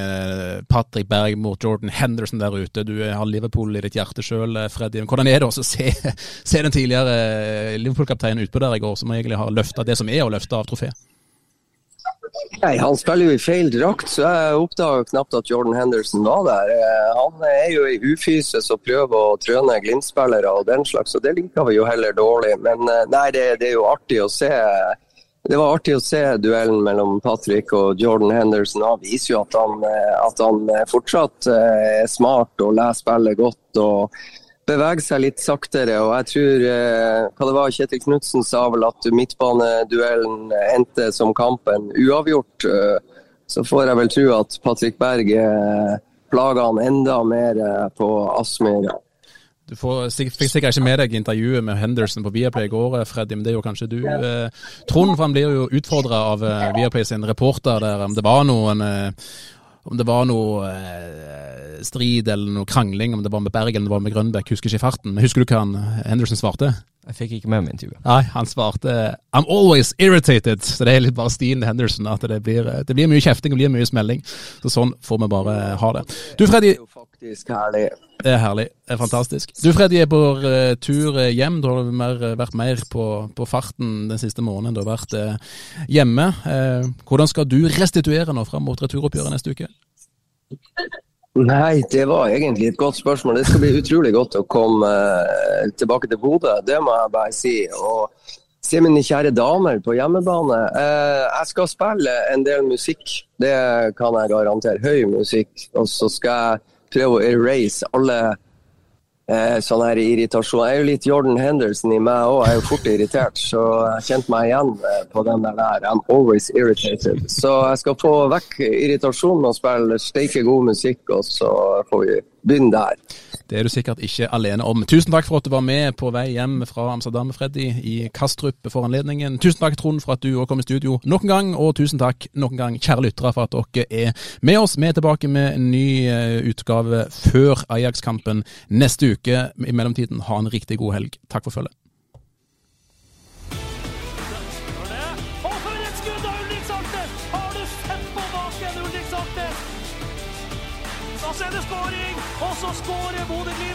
Speaker 2: Patrick Berg mot Jordan Henderson der ute. Du har Liverpool i ditt hjerte sjøl, Freddy. Hvordan er det å se, se, den tidligere Liverpool-kapteinen utpå der i går, som egentlig har løfta det som er å løfte av trofé?
Speaker 3: Nei, Han spiller jo i feil drakt, så jeg oppdaga knapt at Jordan Henderson var der. Han er jo i ufyse og prøver å trøne Glimt-spillere og den slags, og det liker vi jo heller dårlig. Men nei, det, det, er jo artig å se. Det var artig å se duellen mellom Patrick og Jordan Henderson. Han viser jo at han, at han fortsatt er smart og leser spillet godt. og bevege seg litt saktere. og jeg tror eh, hva det var, Kjetil Knutsen sa vel at midtbaneduellen endte som kampen uavgjort. Eh, så får jeg vel tro at Patrick Berg eh, plager han enda mer eh, på Aspmyr.
Speaker 2: Du får, fikk sikkert ikke med deg intervjuet med Henderson på Viaplay i går, eh, Freddy, men det er jo kanskje du. Eh, Trond for han blir jo utfordra av eh, Viaplay sin reporter der. Om det var noen om det var noe eh, strid eller noe krangling, om det var med Bergen eller det var med Grønbekk, husker ikke i farten. Men husker du hva han, Henderson svarte?
Speaker 4: Jeg fikk ikke med meg intervjuet.
Speaker 2: Nei, han svarte 'I'm always irritated'. Så det er litt bare stilen til Henderson. At det blir, det blir mye kjefting og blir mye smelling. Så sånn får vi bare ha det. Du Freddy.
Speaker 3: Det faktisk herlig.
Speaker 2: Det er herlig. Det er fantastisk. Du Freddy er på uh, tur hjem. Du har mer, vært mer på, på, farten den siste måneden. Du har vært uh, hjemme. Uh, hvordan skal du restituere nå fram mot returoppgjøret neste uke?
Speaker 3: Nei, det var egentlig et godt spørsmål. Det skal bli utrolig godt å komme tilbake til Bodø, det må jeg bare si. Og se mine kjære damer på hjemmebane. Jeg skal spille en del musikk, det kan jeg garantere. Høy musikk. Og så skal jeg prøve å erase alle eh, sånn her irritasjon. Jeg er jo litt Jordan Henderson i meg òg, jeg er jo fort irritert. Så jeg kjente meg igjen på den der. I'm always irritated. Så jeg skal få vekk irritasjonen og spille steike god musikk, og så får vi begynne der.
Speaker 2: Det er du sikkert ikke alene om. Tusen takk for at du var med på vei hjem fra Amsterdam, Freddy, i Kastrup for anledningen. Tusen takk, Trond, for at du òg kom i studio nok en gang, og tusen takk nok en gang, kjære lyttere, for at dere er med oss. Vi er tilbake med en ny utgave før Ajax-kampen neste uke. I mellomtiden, ha en riktig god helg. Takk for følget.
Speaker 1: Skårer Bodø-Glimt!